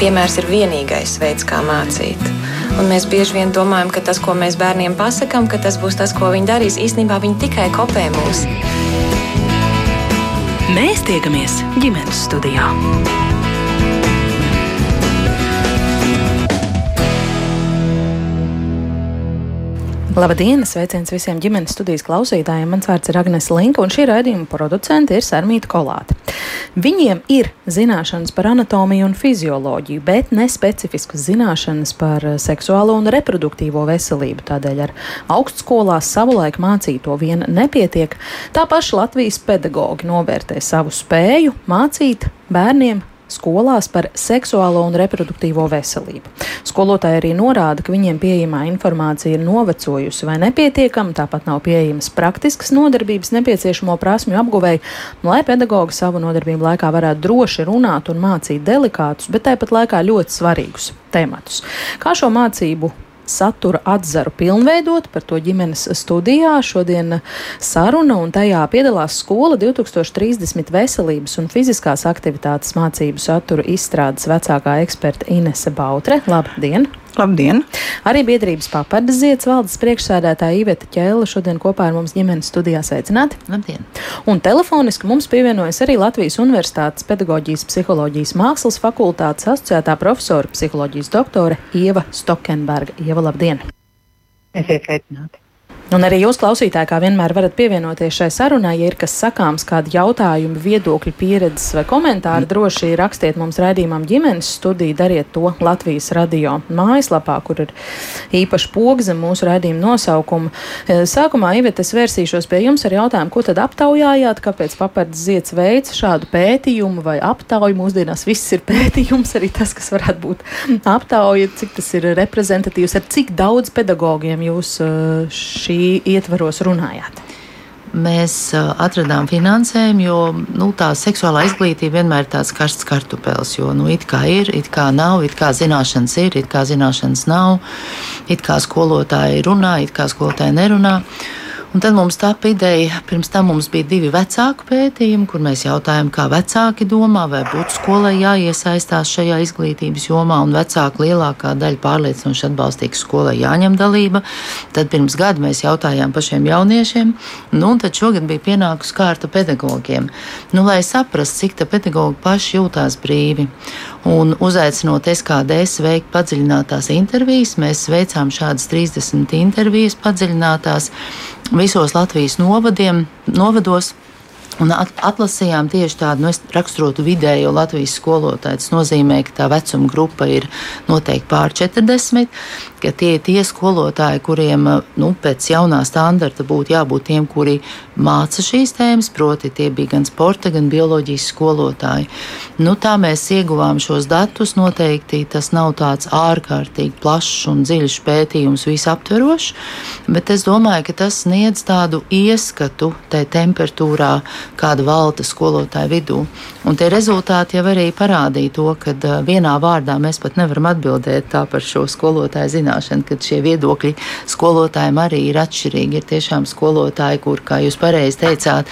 piemērs ir vienīgais veids, kā mācīt. Un mēs bieži vien domājam, ka tas, ko mēs bērniem pasakām, ka tas būs tas, ko viņi darīs. Īstenībā viņi tikai kopē mūs. Mēs tiekamies ģimenes studijā. Labdien! Sveiciens visiem ģimenes studijas klausītājiem. Mans vārds ir Agnēs Linka, un šī raidījuma producente ir Sarmīta Kolāte. Viņiem ir zināšanas par anatomiju un fizioloģiju, bet ne specifiskas zināšanas par seksuālo un reproduktīvo veselību. Tādēļ ar augstskolās savulaik mācīto vien nepietiek. Tā paša Latvijas pedagoģi novērtē savu spēju mācīt bērniem skolās par seksuālo un reproduktīvo veselību. Skolotāji arī norāda, ka viņiem pieejamā informācija ir novecojusi vai nepietiekama, tāpat nav pieejamas praktiskas nodarbības nepieciešamo prasmju apguvēji, lai pedagogi savu nodarbību laikā varētu droši runāt un mācīt delikātus, bet tāpat laikā ļoti svarīgus tematus. Kā šo mācību satura atzaru pilnveidot, par to ģimenes studijā. Šodien saruna un tajā piedalās skola 2030 veselības un fiziskās aktivitātes mācību satura izstrādes vecākā eksperta Inese Bautre. Labdien! Labdien! Arī biedrības papardas ziedas valdes priekšsēdētāja Iveta Ķēla šodien kopā ar mums ģimenes studijā sveicināti. Labdien! Un telefoniski mums pievienojas arī Latvijas Universitātes pedagoģijas psiholoģijas mākslas fakultātes asociētā profesora psiholoģijas doktore Ieva Stokenberga. Ieva, labdien! Esiet sveicināti! Un arī jūs, klausītāji, kā vienmēr varat pievienoties šai sarunai, ja ir kas sakāms, kādi jautājumi, viedokļi, pieredzes vai komentāri, mm. droši rakstiet mums raidījumam ģimenes studiju, dariet to Latvijas radio mājaslapā, kur ir īpaši poga zem mūsu raidījuma nosaukuma. E, sākumā, Ivet, es vērsīšos pie jums ar jautājumu, ko tad aptaujājāt, kāpēc papards ziets veids šādu pētījumu vai aptauju. Mūsdienās viss ir pētījums, arī tas, kas varētu būt aptauja, cik tas ir reprezentatīvs, ar cik daudz pedagogiem jūs e, šī šī ietvaros runājāt? Mēs atradām finansējumu, jo nu, tā seksuālā izglītība vienmēr ir tāds karsts kartupēlis. Jo nu, it kā ir, it kā nav, it kā zināšanas ir, it kā zināšanas nav, it kā skolotāji runā, it kā skolotāji nerunā. Uh, Un tad mums tā ideja, pirms tam mums bija divi vecāku pētījumi, kur mēs jautājām, kā vecāki domā, vai būtu skolai jāiesaistās šajā izglītības jomā, un vecāki lielākā daļa pārliecinoši atbalstīja, ka skolai jāņem dalība. Tad pirms gada mēs jautājām pašiem jauniešiem, nu, un tad šogad bija pienākusi kārta pedagogiem, nu, lai saprastu, cik tā pedagogi paši jūtās brīvi. Un uzaicinot SKDS veikt padziļinātās intervijas, mēs veicām šādas 30 intervijas padziļinātās visos Latvijas novadiem, novados. Un atlasījām tieši tādu nu, raksturotu vidējo Latvijas skolotāju. Tas nozīmē, ka tā vecuma grupa ir noteikti pār 40 ka tie ir tie skolotāji, kuriem nu, pēc jaunā standarta būtu jābūt tiem, kuri māca šīs tēmas, proti, tie bija gan sporta, gan bioloģijas skolotāji. Nu, tā mēs ieguvām šos datus. Noteikti tas nav tāds ārkārtīgi plašs un dziļš pētījums, visaptverošs, bet es domāju, ka tas sniedz tādu ieskatu tajā temperatūrā, kāda valda skolotāju vidū. Un tie rezultāti jau arī parādīja to, ka vienā vārdā mēs pat nevaram atbildēt par šo skolotāju zināšanu zināšana, ka šie viedokļi skolotājiem arī ir atšķirīgi. Ir tiešām skolotāji, kur, kā jūs pareizi teicāt,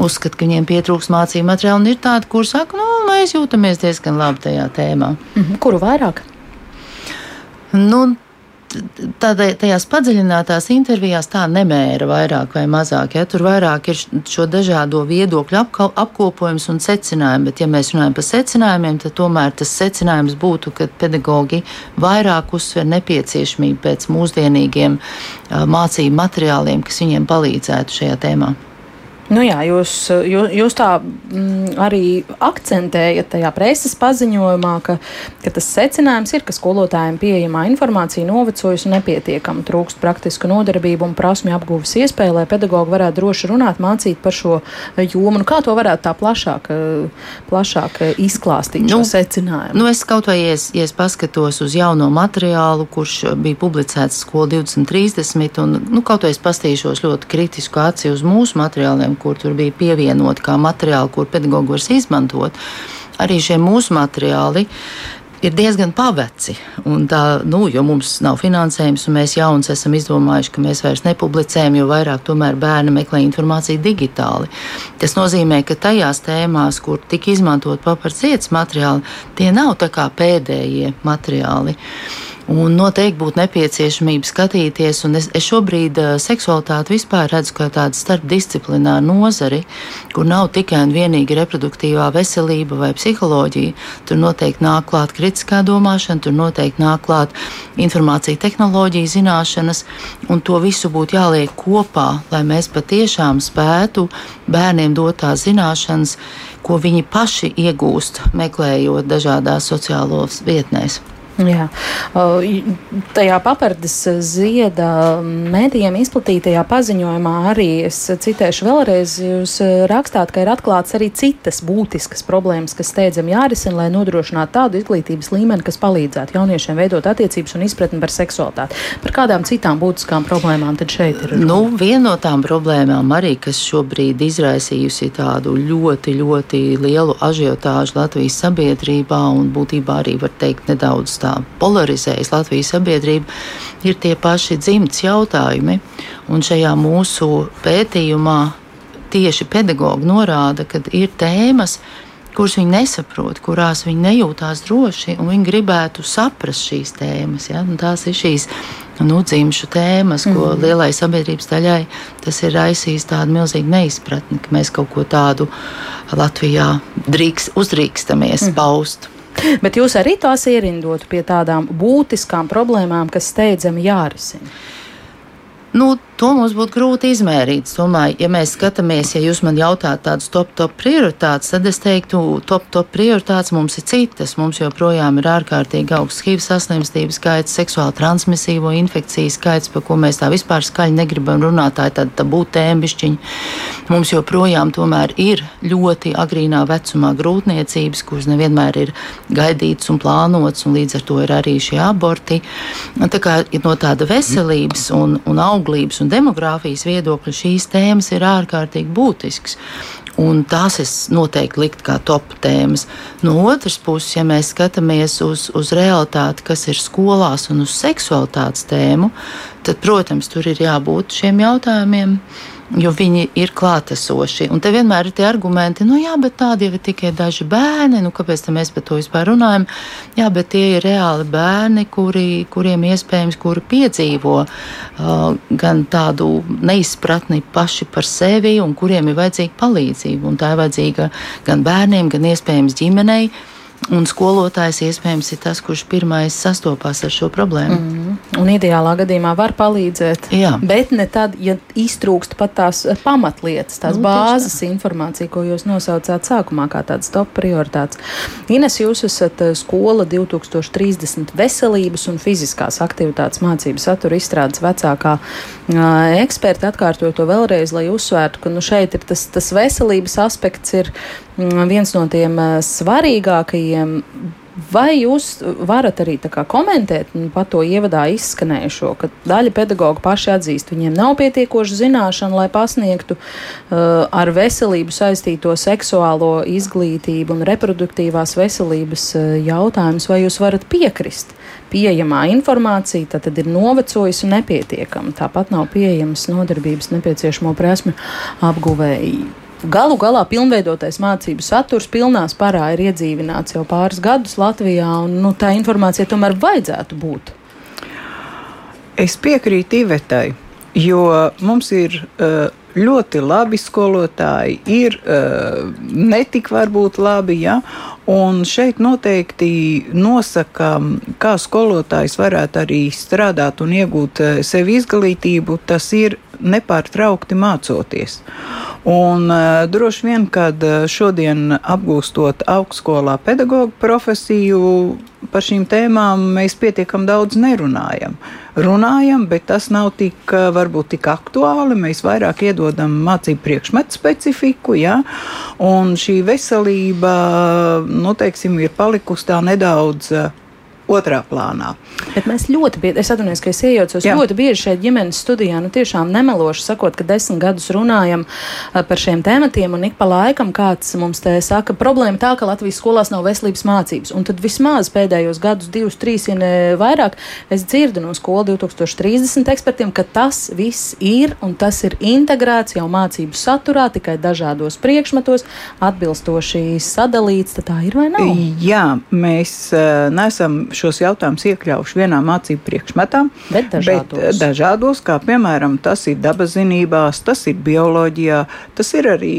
uzskata, ka viņiem pietrūks mācību materiālu, un ir tādi, kur saka, nu, mēs jūtamies diezgan labi tajā tēmā. -hmm. Kuru vairāk? Nu, tādā, tajās padziļinātās intervijās tā nemēra vairāk vai mazāk. Ja? Tur vairāk ir šo dažādo viedokļu apko, apkopojums un secinājumi. Bet, ja mēs runājam par secinājumiem, tad tomēr tas secinājums būtu, ka pedagogi vairāk uzsver nepieciešamību pēc mūsdienīgiem mācību materiāliem, kas viņiem palīdzētu šajā tēmā. Nu jā, jūs, jūs, jūs tā mm, arī akcentējat tajā preses paziņojumā, ka, ka tas secinājums ir, ka skolotājiem pieejamā informācija novecojusi un nepietiekama, trūkst praktisku nodarbību un prasmi apgūves iespēju, lai pedagogi varētu droši runāt, mācīt par šo jomu. Nu, kā to varētu tā plašāk, plašāk izklāstīt, nu, šo secinājumu? Nu, es kaut vai, es, ja es paskatos uz jauno materiālu, kurš bija publicēts skola 2030, un nu, kaut vai es pastīšos ļoti kritisku aci uz mūsu materiāliem, materiāliem, kur tur bija pievienoti kā materiāli, kur pedagogi var izmantot. Arī šie mūsu materiāli ir diezgan paveci. Tā, nu, jo mums nav finansējums, un mēs jauns esam izdomājuši, ka mēs vairs nepublicējam, jo vairāk bērni meklē informāciju digitāli. Tas nozīmē, ka tajās tēmās, kur tika izmantot paparcietas materiāli, tie nav tā kā pēdējie materiāli. Un noteikti būtu nepieciešamība skatīties, un es, es šobrīd uh, seksualitāti vispār redzu kā tādu starpdisciplināru nozari, kur nav tikai un vienīgi reproduktīvā veselība vai psiholoģija. Tur noteikti nāk klāt kritiskā domāšana, tur noteikti nāk klāt informācija, tehnoloģija, zināšanas, un to visu būtu jāliek kopā, lai mēs patiešām spētu bērniem dot tās zināšanas, ko viņi paši iegūst, meklējot dažādās sociālos vietnēs. Jā. Tajā papardes zieda mēdījiem izplatītajā paziņojumā arī es citēšu vēlreiz, jūs rakstāt, ka ir atklāts arī citas būtiskas problēmas, kas steidzami jārisina, lai nodrošinātu tādu izglītības līmeni, kas palīdzētu jauniešiem veidot attiecības un izpratni par seksualitāti. Par kādām citām būtiskām problēmām tad šeit ir? Nu, viena no tām problēmām arī, kas šobrīd izraisījusi tādu ļoti, ļoti lielu ažiotāžu Latvijas sabiedrībā un būtībā arī var teikt nedaudz tā polarizējis Latvijas sabiedrību, ir tie paši dzimts jautājumi. Un šajā mūsu pētījumā tieši pedagogi norāda, ka ir tēmas, kuras viņi nesaprot, kurās viņi nejūtās droši, un viņi gribētu saprast šīs tēmas. Ja? Un tās ir šīs nu, dzimšu tēmas, ko mm. lielai sabiedrības daļai tas ir raisījis tādu milzīgu neizpratni, ka mēs kaut ko tādu Latvijā drīkst, uzdrīkstamies mm. paust. Bet jūs arī tās ierindotu pie tādām būtiskām problēmām, kas steidzami jārisina. Nu, To mums būtu grūti izmērīt. Es domāju, ja mēs skatāmies, ja jūs man jautājat tādas top, top prioritātes, tad es teiktu, top, top prioritātes mums ir citas. Mums joprojām ir ārkārtīgi augsts HIV saslimstības skaits, seksuāli transmisīvo infekciju skaits, par ko mēs tā vispār skaļi negribam runāt. Tā ir tāda tabū tēmbišķiņa. Mums joprojām tomēr ir ļoti agrīnā vecumā grūtniecības, kuras nevienmēr ir gaidītas un plānotas, un līdz ar to ir arī šie aborti. Tā kā no tāda veselības un, un auglības un demogrāfijas viedokļa šīs tēmas ir ārkārtīgi būtisks. Un tās es noteikti liktu kā top tēmas. No otras puses, ja mēs skatāmies uz, uz realitāti, kas ir skolās un uz seksualitātes tēmu, tad, protams, tur ir jābūt šiem jautājumiem jo viņi ir klātesoši. Un te vienmēr ir tie argumenti, nu jā, bet tādi jau ir tikai daži bērni, nu kāpēc mēs par to vispār runājam? Jā, bet tie ir reāli bērni, kuri, kuriem iespējams, kuri piedzīvo uh, gan tādu neizpratni paši par sevi un kuriem ir vajadzīga palīdzība. Un tā ir vajadzīga gan bērniem, gan iespējams ģimenei. Un skolotājs iespējams ir tas, kurš pirmais sastopās ar šo problēmu. Mm -hmm. Un ideālā gadījumā var palīdzēt. Jā. Bet ne tad, ja iztrūkst pat tās pamatlietas, tās nu, bāzes tā. informācija, ko jūs nosaucāt sākumā kā tādas top prioritātes. Ines, jūs esat eh, skola 2030 veselības un fiziskās aktivitātes mācību satura izstrādes vecākā uh, eksperta. Atkārtoju to vēlreiz, lai uzsvērtu, ka nu, šeit ir tas, tas veselības aspekts ir viens no tiem eh, svarīgākajiem. Vai jūs varat arī komentēt par to ievadā izskanējušo, ka daļa pedagoģa paši atzīst, viņiem nav pietiekoša zināšana, lai pasniegtu uh, ar veselību saistīto seksuālo izglītību un reproduktīvās veselības uh, jautājumus, vai jūs varat piekrist? Pieejamā informācija tad ir novecojusi un nepietiekama. Tāpat nav pieejamas nodarbības nepieciešamo prasmu apguvēji Galu galā pilnveidotais mācību saturs pilnā spārā ir iedzīvināts jau pāris gadus Latvijā, un nu, tā informācija tomēr vajadzētu būt. Es piekrītu Ivetai, jo mums ir uh, ļoti labi skolotāji, ir uh, netik varbūt labi, ja, un šeit noteikti nosaka, kā skolotājs varētu arī strādāt un iegūt uh, sev izglītību, tas ir nepārtraukti mācoties. Un uh, droši vien, kad šodien apgūstot augstskolā pedagoģu profesiju, par šīm tēmām mēs pietiekam daudz nerunājam. Runājam, bet tas nav tik, varbūt tik aktuāli. Mēs vairāk iedodam mācību priekšmetu specifiku, ja? un šī veselība, nu, teiksim, ir palikusi tā nedaudz otrā plānā. Bet mēs ļoti bieži, es atvainojos, ka es iejaucos Jā. ļoti bieži šeit ģimenes studijā, nu tiešām nemeloši sakot, ka desmit gadus runājam par šiem tematiem, un ik pa laikam kāds mums te saka, problēma tā, ka Latvijas skolās nav veselības mācības. Un tad vismaz pēdējos gadus, divus, trīs, ja ne vairāk, es dzirdu no skola 2030 ekspertiem, ka tas viss ir un tas ir integrēts jau mācību saturā, tikai dažādos priekšmetos, atbilstoši sadalīts. Tā ir vai nav? Jā, mēs uh, nesam šos jautājumus iekļaujuši vienā mācību priekšmetā, bet dažādos. Bet dažādos, kā piemēram, tas ir dabazinībās, tas ir bioloģijā, tas ir arī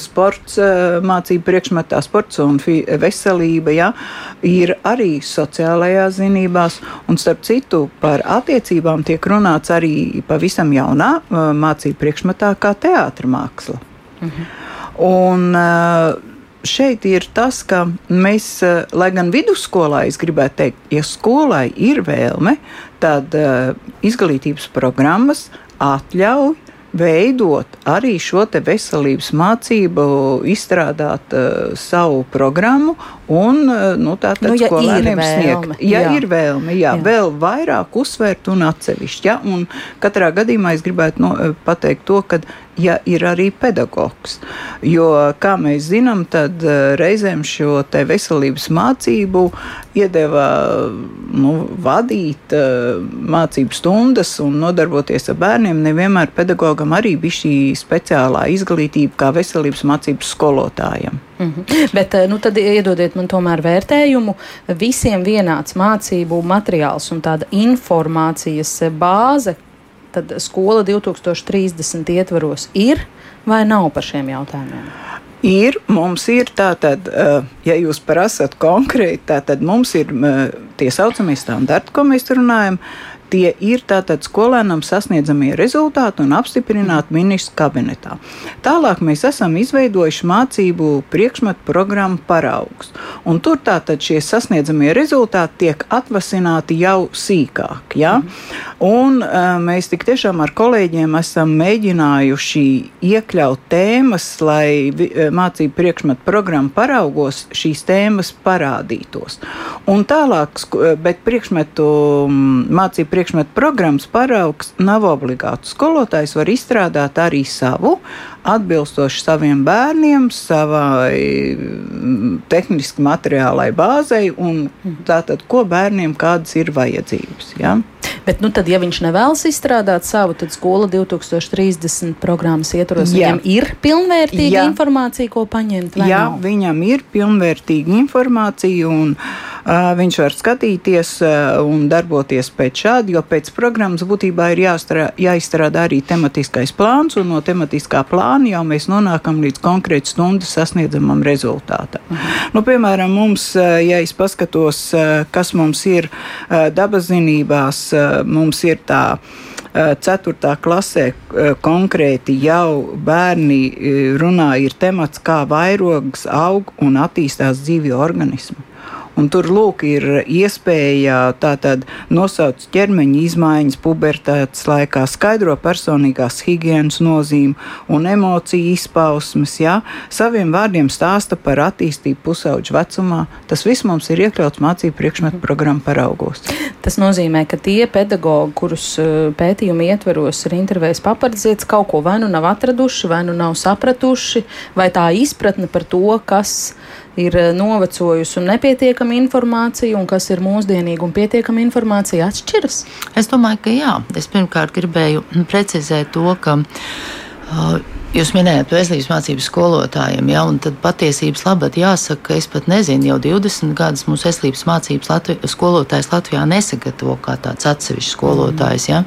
sports mācību priekšmetā, sports un veselība, ja, ir arī sociālajās zinībās, un starp citu par attiecībām tiek runāts arī pavisam jaunā mācību priekšmetā kā teātrmāksla. Mhm. Un, uh, šeit ir tas, ka mēs, eh, lai gan vidusskolā, es gribētu teikt, ja skolai ir vēlme, tad uh, izglītības programmas atļauj veidot arī šo veselības mācību, izstrādāt uh, savu programmu un uh, nu, tātad nu, ja skolēniem sniegt. Ja jā. ir vēlme, jā, jā. vēl vairāk uzsvērt un atsevišķi. Ja? Un katrā gadījumā es gribētu no, pateikt to, ka ja ir arī pedagogs. Jo, kā mēs zinām, tad uh, reizēm šo veselības mācību iedeva nu, vadīt uh, mācību stundas un nodarboties ar bērniem. Nevienmēr pedagogam arī bija šī speciālā izglītība kā veselības mācības skolotājiem. Mm -hmm. Bet uh, nu, tad iedodiet man tomēr vērtējumu. Visiem vienāds mācību materiāls un tāda informācijas bāze, tad skola 2030 ietvaros ir vai nav par šiem jautājumiem? Ir, mums ir tātad, eh, ja jūs prasat konkrēti, tad mums ir tie saucamie standarti, ko mēs runājam. Tie ir tātad skolēnam sasniedzamie rezultāti un apstiprināti ministrs kabinetā. Tālāk mēs esam izveidojuši mācību priekšmetu programmu paraugus. Un tur tātad šie sasniedzamie rezultāti tiek atvasināti jau sīkāk. Ja? Un uh, mēs tik tiešām ar kolēģiem esam mēģinājuši iekļaut tēmas, lai mācību priekšmetu programmu paraugos šīs tēmas parādītos. Un tālāk, bet priekšmetu mācību priekšmetu priekšmetu programmas paraugs nav obligāts. Skolotājs var izstrādāt arī savu, atbilstoši saviem bērniem, savai mm, tehniski materiālai bāzei un tātad, ko bērniem kādas ir vajadzības. Ja? Bet, nu, tad, ja viņš nevēlas izstrādāt savu, tad skola 2030 programmas ietvaros viņam ir pilnvērtīga Jā. informācija, ko paņemt. Jā, nav? viņam ir pilnvērtīga informācija, un uh, viņš var skatīties uh, un darboties pēc šāda, jo pēc programmas būtībā ir jāstrā, jāizstrādā arī tematiskais plāns, un no tematiskā plāna jau mēs nonākam līdz konkrēti stundu sasniedzamam rezultātam. Mhm. Nu, piemēram, mums, ja es paskatos, kas mums ir dabas zinībās, mums ir tā. 4. klasē konkrēti jau bērni runā, ir temats, kā vairogs aug un attīstās dzīvi organismu. Un tur lūk, ir iespēja tātad nosaukt ķermeņa izmaiņas pubertātes laikā, skaidro personīgās higiēnas nozīmi un emociju izpausmes. Ja? Saviem vārdiem stāsta par attīstību pusauģu vecumā. Tas viss mums ir iekļauts mācību priekšmetu programmu paraugos. Tas nozīmē, ka tie pedagoģi, kurus eh, pētījuma ietveros ir intervējis papardzietis, kaut ko vai nu nav atraduši, vai nu nav sapratuši, vai tā izpratne par to, kas ir eh, novecojusi un nepietiekama informācija, un kas ir mūsdienīga un pietiekama informācija, atšķiras? Es domāju, ka jā. Es pirmkārt gribēju precizēt to, ka. Uh, Jūs minējāt veselības mācību skolotājiem, ja, un tad patiesības labad jāsaka, ka es pat nezinu, jau 20 gadus mūsu veselības mācības Latvi skolotājs Latvijā nesagatavo kā tāds atsevišķs skolotājs. Ja.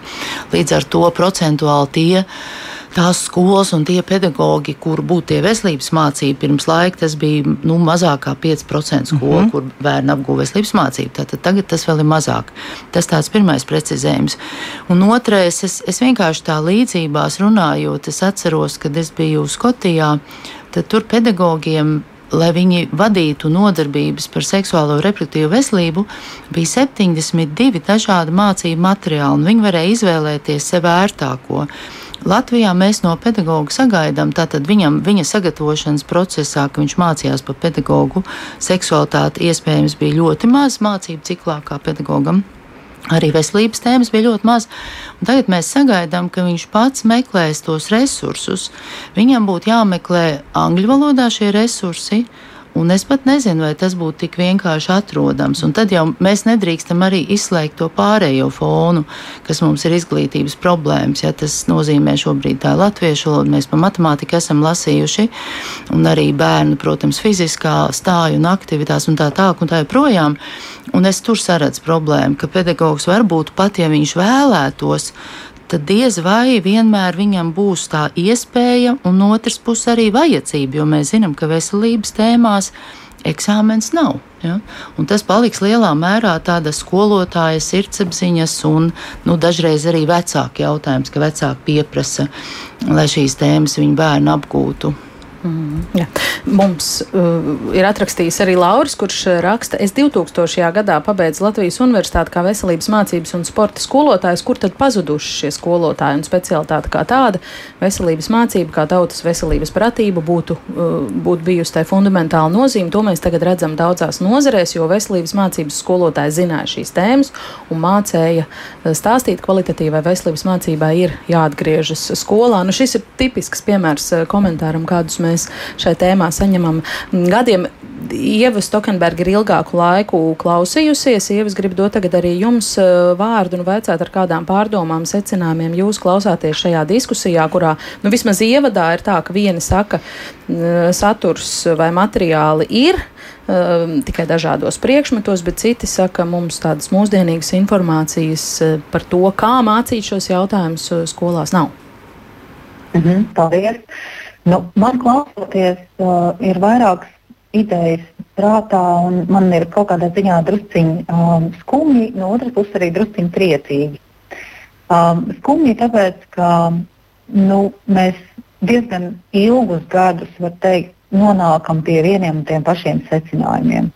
Līdz ar to procentuāli tie tās skolas un tie pedagoģi, kur būtu tie veselības mācība, pirms laika tas bija nu, mazāk kā 5% skolu, mm -hmm. kur bērni apguva veselības mācību. Tātad tagad tas vēl ir mazāk. Tas tāds pirmais precizējums. Un otrais, es, es vienkārši tā līdzībās runājot, es atceros, kad es biju Skotijā, tad tur pedagogiem lai viņi vadītu nodarbības par seksuālo reproduktīvu veselību, bija 72 dažādi mācību materiāli, un viņi varēja izvēlēties sev ērtāko. Latvijā mēs no pedagoga sagaidām, tātad viņam, viņa sagatavošanas procesā, ka viņš mācījās par pedagogu seksualitāti, iespējams bija ļoti maz mācību ciklā kā pedagogam. Arī veselības tēmas bija ļoti maz. Un tagad mēs sagaidām, ka viņš pats meklēs tos resursus. Viņam būtu jāmeklē angļu valodā šie resursi, Un es pat nezinu, vai tas būtu tik vienkārši atrodams. Un tad jau mēs nedrīkstam arī izslēgt to pārējo fonu, kas mums ir izglītības problēmas. Ja tas nozīmē šobrīd tā latviešu valoda, mēs pa matemātiku esam lasījuši, un arī bērnu, protams, fiziskā stāju un aktivitātes un tā tālāk un tā joprojām. Un es tur saredzu problēmu, ka pedagogs varbūt pat, ja viņš vēlētos, tad diez vai vienmēr viņam būs tā iespēja, un otrs puses arī vajadzība, jo mēs zinām, ka veselības tēmās eksāmens nav. Ja? Un tas paliks lielā mērā tāda skolotāja sirdsapziņas un nu, dažreiz arī vecāku jautājums, ka vecāki pieprasa, lai šīs tēmas viņu bērnu apgūtu. Mm, ja. Mums uh, ir atrakstījis arī Lauris, kurš uh, raksta, es 2000. gadā pabeidzu Latvijas universitāti kā veselības mācības un sporta skolotājs, kur tad pazuduši šie skolotāji un specialitāte kā tāda veselības mācība, kā tautas veselības pratība būtu, uh, būtu bijusi tai fundamentāla nozīme. To mēs tagad redzam daudzās nozarēs, jo veselības mācības skolotāji zināja šīs tēmas un mācēja uh, stāstīt kvalitatīvai veselības mācībai ir jāatgriežas skolā. Nu, šis ir tipisks piemērs uh, komentāram, kādus mēs mēs šai tēmā saņemam gadiem. Ieva Stokenberga ir ilgāku laiku klausījusies. Ieva, es gribu dot tagad arī jums uh, vārdu un vaicāt, ar kādām pārdomām, secinājumiem jūs klausāties šajā diskusijā, kurā nu, vismaz ievadā ir tā, ka vieni saka, saturs vai materiāli ir. Uh, tikai dažādos priekšmetos, bet citi saka, ka mums tādas mūsdienīgas informācijas uh, par to, kā mācīt šos jautājumus skolās nav. -hmm, paldies! Nu, man klausoties, uh, ir vairākas idejas prātā, un man ir kaut kādā ziņā drusciņi um, skumji, no otras puses arī drusciņi priecīgi. Um, skumji tāpēc, ka nu, mēs diezgan ilgus gadus, var teikt, nonākam pie vieniem un tiem pašiem secinājumiem.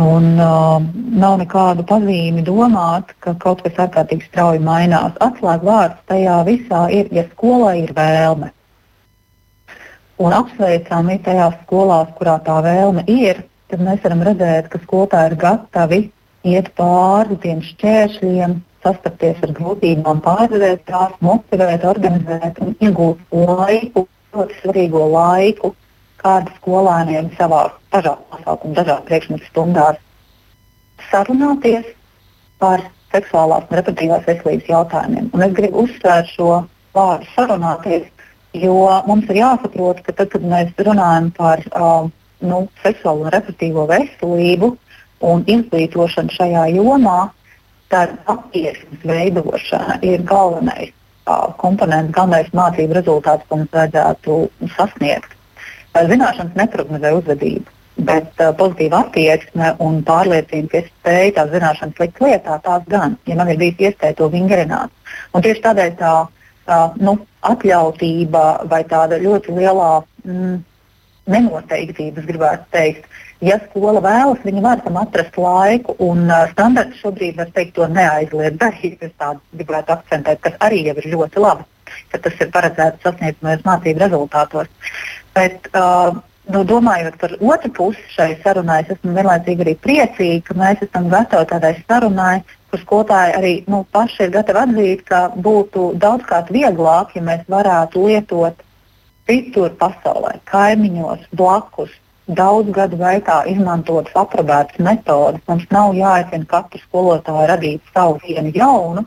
Un, uh, nav nekādu pazīmi domāt, ka kaut kas ārkārtīgi strauji mainās. Atslēgvārds tajā visā ir, ja skolai ir vēlme un apsveicami tajās skolās, kurā tā vēlme ir, tad mēs varam redzēt, ka skolotāji ir gatavi iet pāri tiem šķēršļiem, sastapties ar grūtībām, pārvarēt tās, motivēt, organizēt un iegūt laiku, ļoti svarīgo laiku, kādu skolēniem savā dažādu pasākumu, dažādu priekšmetu stundās sarunāties par seksuālās un reproduktīvās veselības jautājumiem. Un es gribu uzsvērt šo vārdu sarunāties, Jo mums ir jāsaprot, ka tad, kad mēs runājam par uh, nu, seksuālo un reproduktīvo veselību un izglītošanu šajā jomā, tad attieksmes veidošana ir galvenais uh, komponents, galvenais mācību rezultāts, ko mums vajadzētu sasniegt. Zināšanas neprognozē uzvedību, bet uh, pozitīva attieksme un pārliecība, ka es spēju tās zināšanas likt lietā, tās gan, ja man ir bijis iespēja to vingrināt. Un tieši tādēļ tā uh, nu, atļautība vai tāda ļoti lielā mm, nenoteiktība, gribētu teikt. Ja skola vēlas, viņi var tam atrast laiku, un uh, standarts šobrīd, var teikt, to neaizliedz darīt. Es tādu gribētu akcentēt, kas arī ir ļoti labi, ka tas ir paredzēts sasniedzamajos mācību rezultātos. Bet, uh, nu, domājot par otru pusi šai sarunai, es esmu vienlaicīgi arī priecīga, ka mēs esam gatavi tādai sarunai, kur skolotāji arī nu, paši ir gatavi atzīt, ka būtu daudzkārt vieglāk, ja mēs varētu lietot citur pasaulē, kaimiņos, blakus, daudz gadu gaitā izmantotas aprobētas metodes. Mums nav jāaicina katru skolotāju radīt savu vienu jaunu.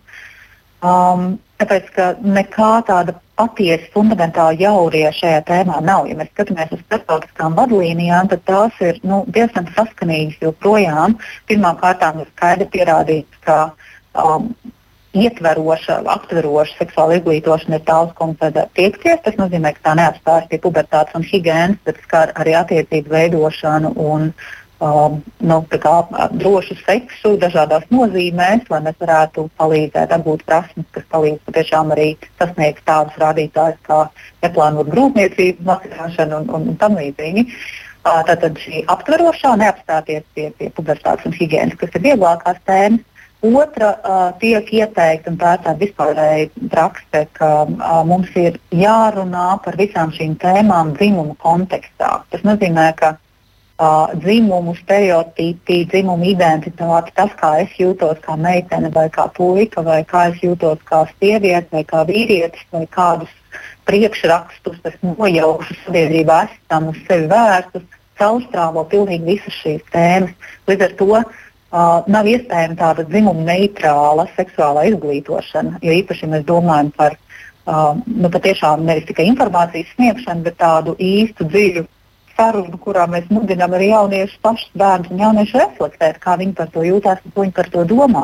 Um, tāpēc, ka nekā tāda patiesi fundamentāli jaurie šajā tēmā nav. Ja mēs skatāmies uz starptautiskām vadlīnijām, tad tās ir nu, diezgan saskanīgas joprojām. Pirmkārt, ir skaidri pierādīts, ka um, ietveroša, aptveroša seksuāla izglītošana ir tā, uz ko mums vajadzētu tiekties. Tas nozīmē, ka tā neapstājas pie pubertātes un higiēnas, bet skar arī attiecību veidošanu un uh, um, nu, kā, drošu seksu dažādās nozīmēs, lai mēs varētu palīdzēt apgūt prasmes, kas palīdz patiešām arī sasniegt tādus rādītājus kā neplānot grūtniecību, mazināšanu un, un, un tam līdzīgi. Uh, tātad šī aptverošā neapstāties pie, pie pubertātes un higiēnas, kas ir vieglākās tēmas, Otra uh, tiek ieteikta, un tā ir tāda vispārēja prakse, ka uh, mums ir jārunā par visām šīm tēmām dzimumu kontekstā. Tas nozīmē, ka uh, dzimumu stereotipi, dzimumu identitāte, tas, kā es jūtos kā meitene vai kā puika, vai kā es jūtos kā sieviete vai kā vīrietis, vai kādus priekšrakstus es nojaušu sabiedrībā, esam uz sevi vērstus, caurstrāvo pilnīgi visas šīs tēmas. Līdz ar to Uh, nav iespējama tāda dzimuma neitrāla seksuālā izglītošana, jo īpaši mēs domājam par uh, nu, patiešām nevis tikai informācijas sniegšanu, bet tādu īstu dziļu sarunu, kurā mēs mudinām arī jauniešus, pašus bērnus un jauniešus reflektēt, kā viņi par to jūtas un ko viņi par to domā.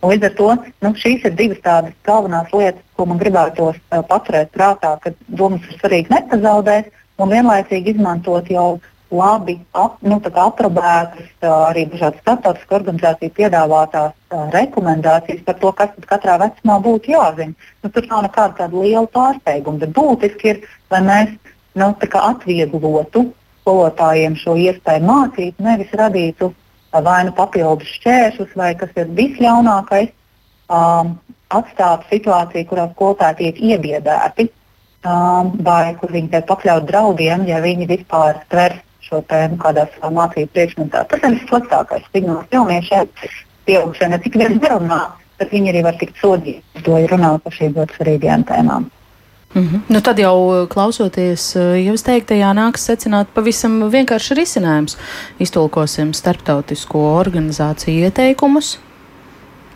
Un līdz ar to nu, šīs ir divas tādas galvenās lietas, ko man gribētos uh, paturēt prātā, ka domas ir svarīgi nepazaudēt un vienlaicīgi izmantot jau labi ap, nu, aprobētas arī dažādas starptautiskas organizācijas piedāvātās uh, rekomendācijas par to, kas katrā vecumā būtu jāzina. Nu, tur nav nekāda liela pārsteiguma, bet būtiski ir, lai mēs nu, atvieglotu skolotājiem šo iespēju mācīt, nevis radītu vai nu papildus šķēršļus, vai kas ir visļaunākais, um, atstātu situāciju, kurā skolotāji tiek iebiedēti. Um, vai kur viņi tiek pakļauti draudiem, ja viņi vispār tvers šo tēmu kādā savā mācību priekšmetā. Tas ir vissliktākais signāls jauniešiem. Pieaugušie ne tik vien nerunā, bet viņi arī var tikt sodīti, to ir runāt par šīm ļoti svarīgām tēmām. Mm -hmm. nu, tad jau klausoties eh, jau teiktajā, nāks secināt pavisam vienkārši risinājums. Iztulkosim starptautisko organizāciju ieteikumus,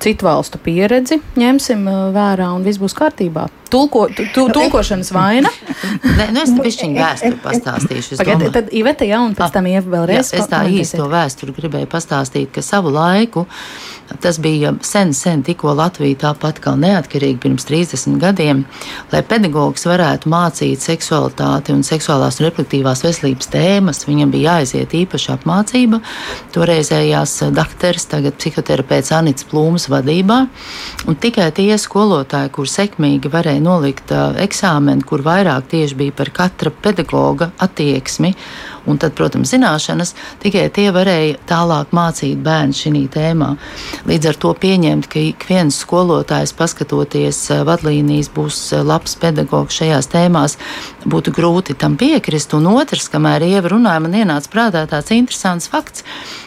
citu valstu pieredzi ņemsim uh, vērā un viss būs kārtībā. Tulko, tu, tulkošanas vaina. Nē, nu es pišķiņu vēsturi pastāstīšu. Pagad, tad Iveta jau un pēc tam Ieva vēlreiz. Jā, es tā īsti to vēsturi gribēju pastāstīt, ka savu laiku Tas bija sen, sen tikko Latvija tāpat kā neatkarīga pirms 30 gadiem, lai pedagogs varētu mācīt seksualitāti un seksuālās un reproduktīvās veselības tēmas. Viņam bija jāaiziet īpaša apmācība. Toreizējās dakteris, tagad psihoterapeits Anits Plūms vadībā. Un tikai tie skolotāji, kur sekmīgi varēja nolikt eksāmenu, kur vairāk tieši bija par katra pedagoga attieksmi un tad, protams, zināšanas, tikai tie varēja tālāk mācīt bērnu šī tēmā. Līdz ar to pieņemt, ka ik viens skolotājs, paskatoties eh, vadlīnijas, būs eh, labs pedagogs šajās tēmās, būtu grūti tam piekrist. Un otrs, kamēr Ieva runāja, man ienāca prātā tāds interesants fakts.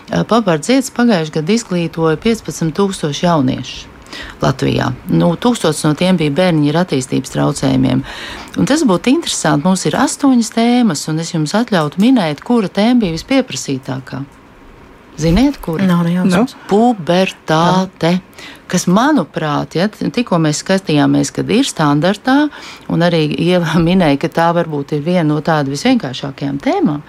Eh, Pabardzietis pagājušajā gadā izglītoja 15,000 jauniešu. Latvijā. Nu, tūkstotis no tiem bija bērni ar attīstības traucējumiem. Un tas būtu interesanti. Mums ir astoņas tēmas, un es jums atļautu minēt, kura tēma bija vispieprasītākā. Ziniet, kur? Nav nejausmas. Nu? Pubertāte. Kas, manuprāt, ja, tikko mēs skatījāmies, kad ir standartā, un arī Ieva minēja, ka tā varbūt ir viena no tādām visvienkāršākajām tēmām.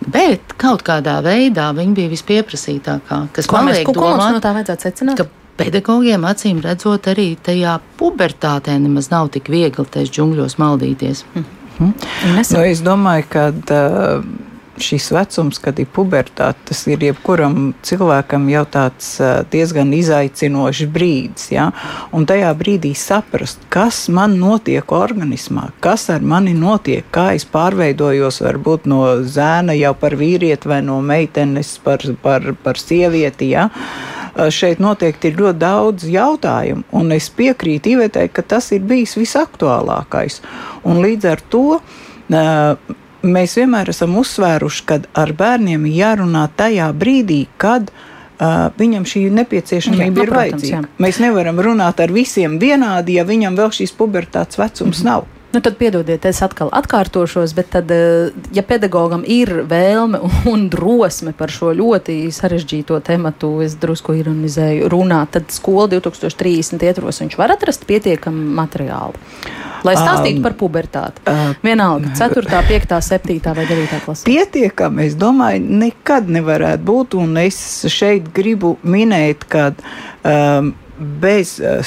Bet kaut kādā veidā viņa bija vispieprasītākā. Kas ko man mēs, liek ko, ko mums domāt, no tā vajadzētu secināt? Pedagogiem acīm redzot, arī tajā pubertātē nemaz nav tik viegli tajos džungļos maldīties. Mm. Mm. Nu, es domāju, ka uh, šis vecums, kad ir pubertāte, tas ir jebkuram cilvēkam jau tāds uh, diezgan izaicinošs brīdis. Ja? Un tajā brīdī saprast, kas man notiek organismā, kas ar mani notiek, kā es pārveidojos varbūt no zēna jau par vīrieti vai no meitenes par, par, par sievieti. Ja? Šeit noteikti ir ļoti daudz jautājumu, un es piekrītu Ivetai, ka tas ir bijis visaktuālākais. Un līdz ar to mēs vienmēr esam uzsvēruši, ka ar bērniem jārunā tajā brīdī, kad Uh, viņam šī nepieciešamība jā, nu, ir protams, vajadzīga. Jā. Mēs nevaram runāt ar visiem vienādi, ja viņam vēl šīs pubertātes vecums mm -hmm. nav. Nu, tad piedodiet, es atkal atkārtošos, bet tad, eh, ja pedagogam ir vēlme un drosme par šo ļoti sarežģīto tematu, es drusku ironizēju, runāt, tad skola 2030 ietvaros viņš var atrast pietiekamu materiālu. Lai stāstītu um, par pubertāti. Uh, Vienalga, 4, 5, 7 vai 9 klasē. Pietiekami, es domāju, nekad nevarētu būt. Un es šeit gribu minēt, ka um, bez eh,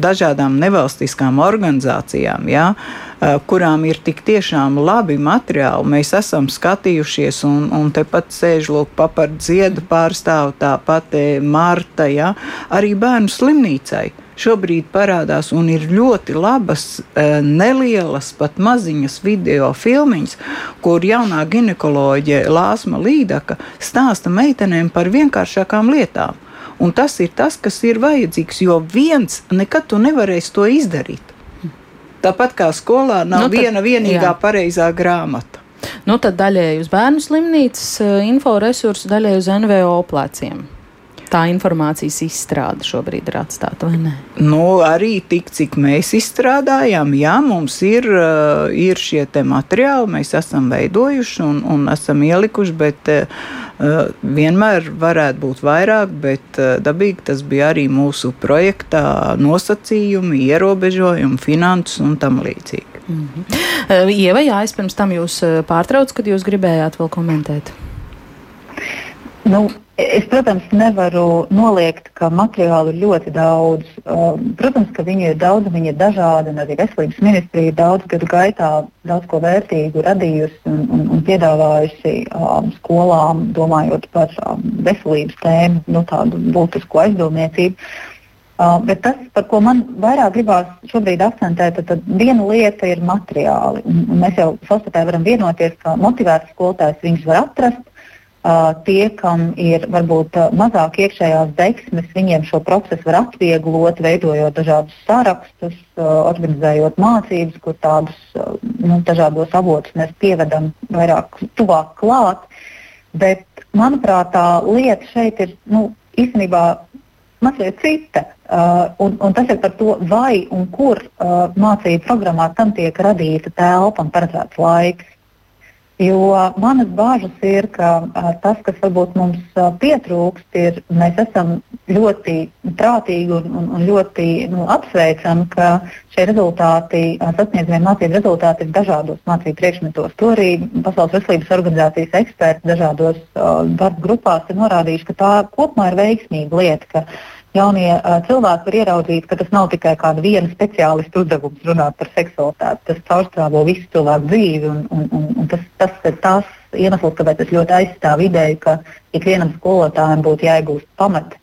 dažādām nevalstiskām organizācijām, ja, eh, kurām ir tik tiešām labi materiāli. Mēs esam skatījušies, un, un tepat sēž lūk, papar dziedu pārstāvu, tāpat eh, Marta, ja, arī bērnu slimnīcai šobrīd parādās un ir ļoti labas, nelielas, pat maziņas video filmiņas, kur jaunā ginekoloģija Lāsma Līdaka stāsta meitenēm par vienkāršākām lietām Un tas ir tas, kas ir vajadzīgs, jo viens nekad tu nevarēsi to izdarīt. Tāpat kā skolā nav nu, tad, viena vienīgā jā. pareizā grāmata. Nu, tad daļēji uz bērnu slimnīcas eh, inforesursu, daļēji uz NVO pleciem tā informācijas izstrāde šobrīd ir atstāta, vai ne? Nu, arī tik, cik mēs izstrādājām, jā, mums ir, uh, ir šie materiāli, mēs esam veidojuši un, un esam ielikuši, bet uh, vienmēr varētu būt vairāk, bet uh, dabīgi tas bija arī mūsu projektā nosacījumi, ierobežojumi, finanses un tam līdzīgi. Mm -hmm. Ieva, jā, es pirms tam jūs pārtraucu, kad jūs gribējāt vēl komentēt. Nu, Es, protams, nevaru noliegt, ka materiālu ir ļoti daudz. Um, protams, ka viņi ir daudz, viņi ir dažādi, un arī veselības ministrija daudz gadu gaitā daudz ko vērtīgu radījusi un, un, un piedāvājusi um, skolām, domājot par um, veselības tēmu, nu, tādu būtisku aizdomniecību. Uh, bet tas, par ko man vairāk gribās šobrīd akcentēt, tad, tad viena lieta ir materiāli. Un, un mēs jau savstarpēji varam vienoties, ka motivēts skolotājs viņus var atrast. Uh, tie, kam ir varbūt uh, mazāk iekšējās deksmes, viņiem šo procesu var atvieglot, veidojot dažādus sarakstus, uh, organizējot mācības, kur tādus nu, dažādos avotus mēs pievedam vairāk tuvāk klāt. Bet, manuprāt, tā lieta šeit ir nu, īstenībā mazliet cita. Uh, un, un tas ir par to, vai un kur uh, mācību programmā tam tiek radīta telpa un paredzēts laiks. Jo manas bāžas ir, ka tas, kas varbūt mums pietrūkst, ir, mēs esam ļoti prātīgi un, un, un ļoti nu, apsveicami, ka šie rezultāti, sasniedzamie mācību rezultāti ir dažādos mācību priekšmetos. To arī Pasaules veselības organizācijas eksperti dažādos darba grupās ir norādījuši, ka tā kopumā ir veiksmīga lieta jaunie uh, cilvēki var ieraudzīt, ka tas nav tikai kāda viena speciālista uzdevums runāt par seksualitāti. Tas caurstrāvo visu cilvēku dzīvi, un, un, un, un tas, tas ir tās iemesls, kāpēc es ļoti aizstāvu ideju, ka ikvienam skolotājam būtu jāiegūst pamat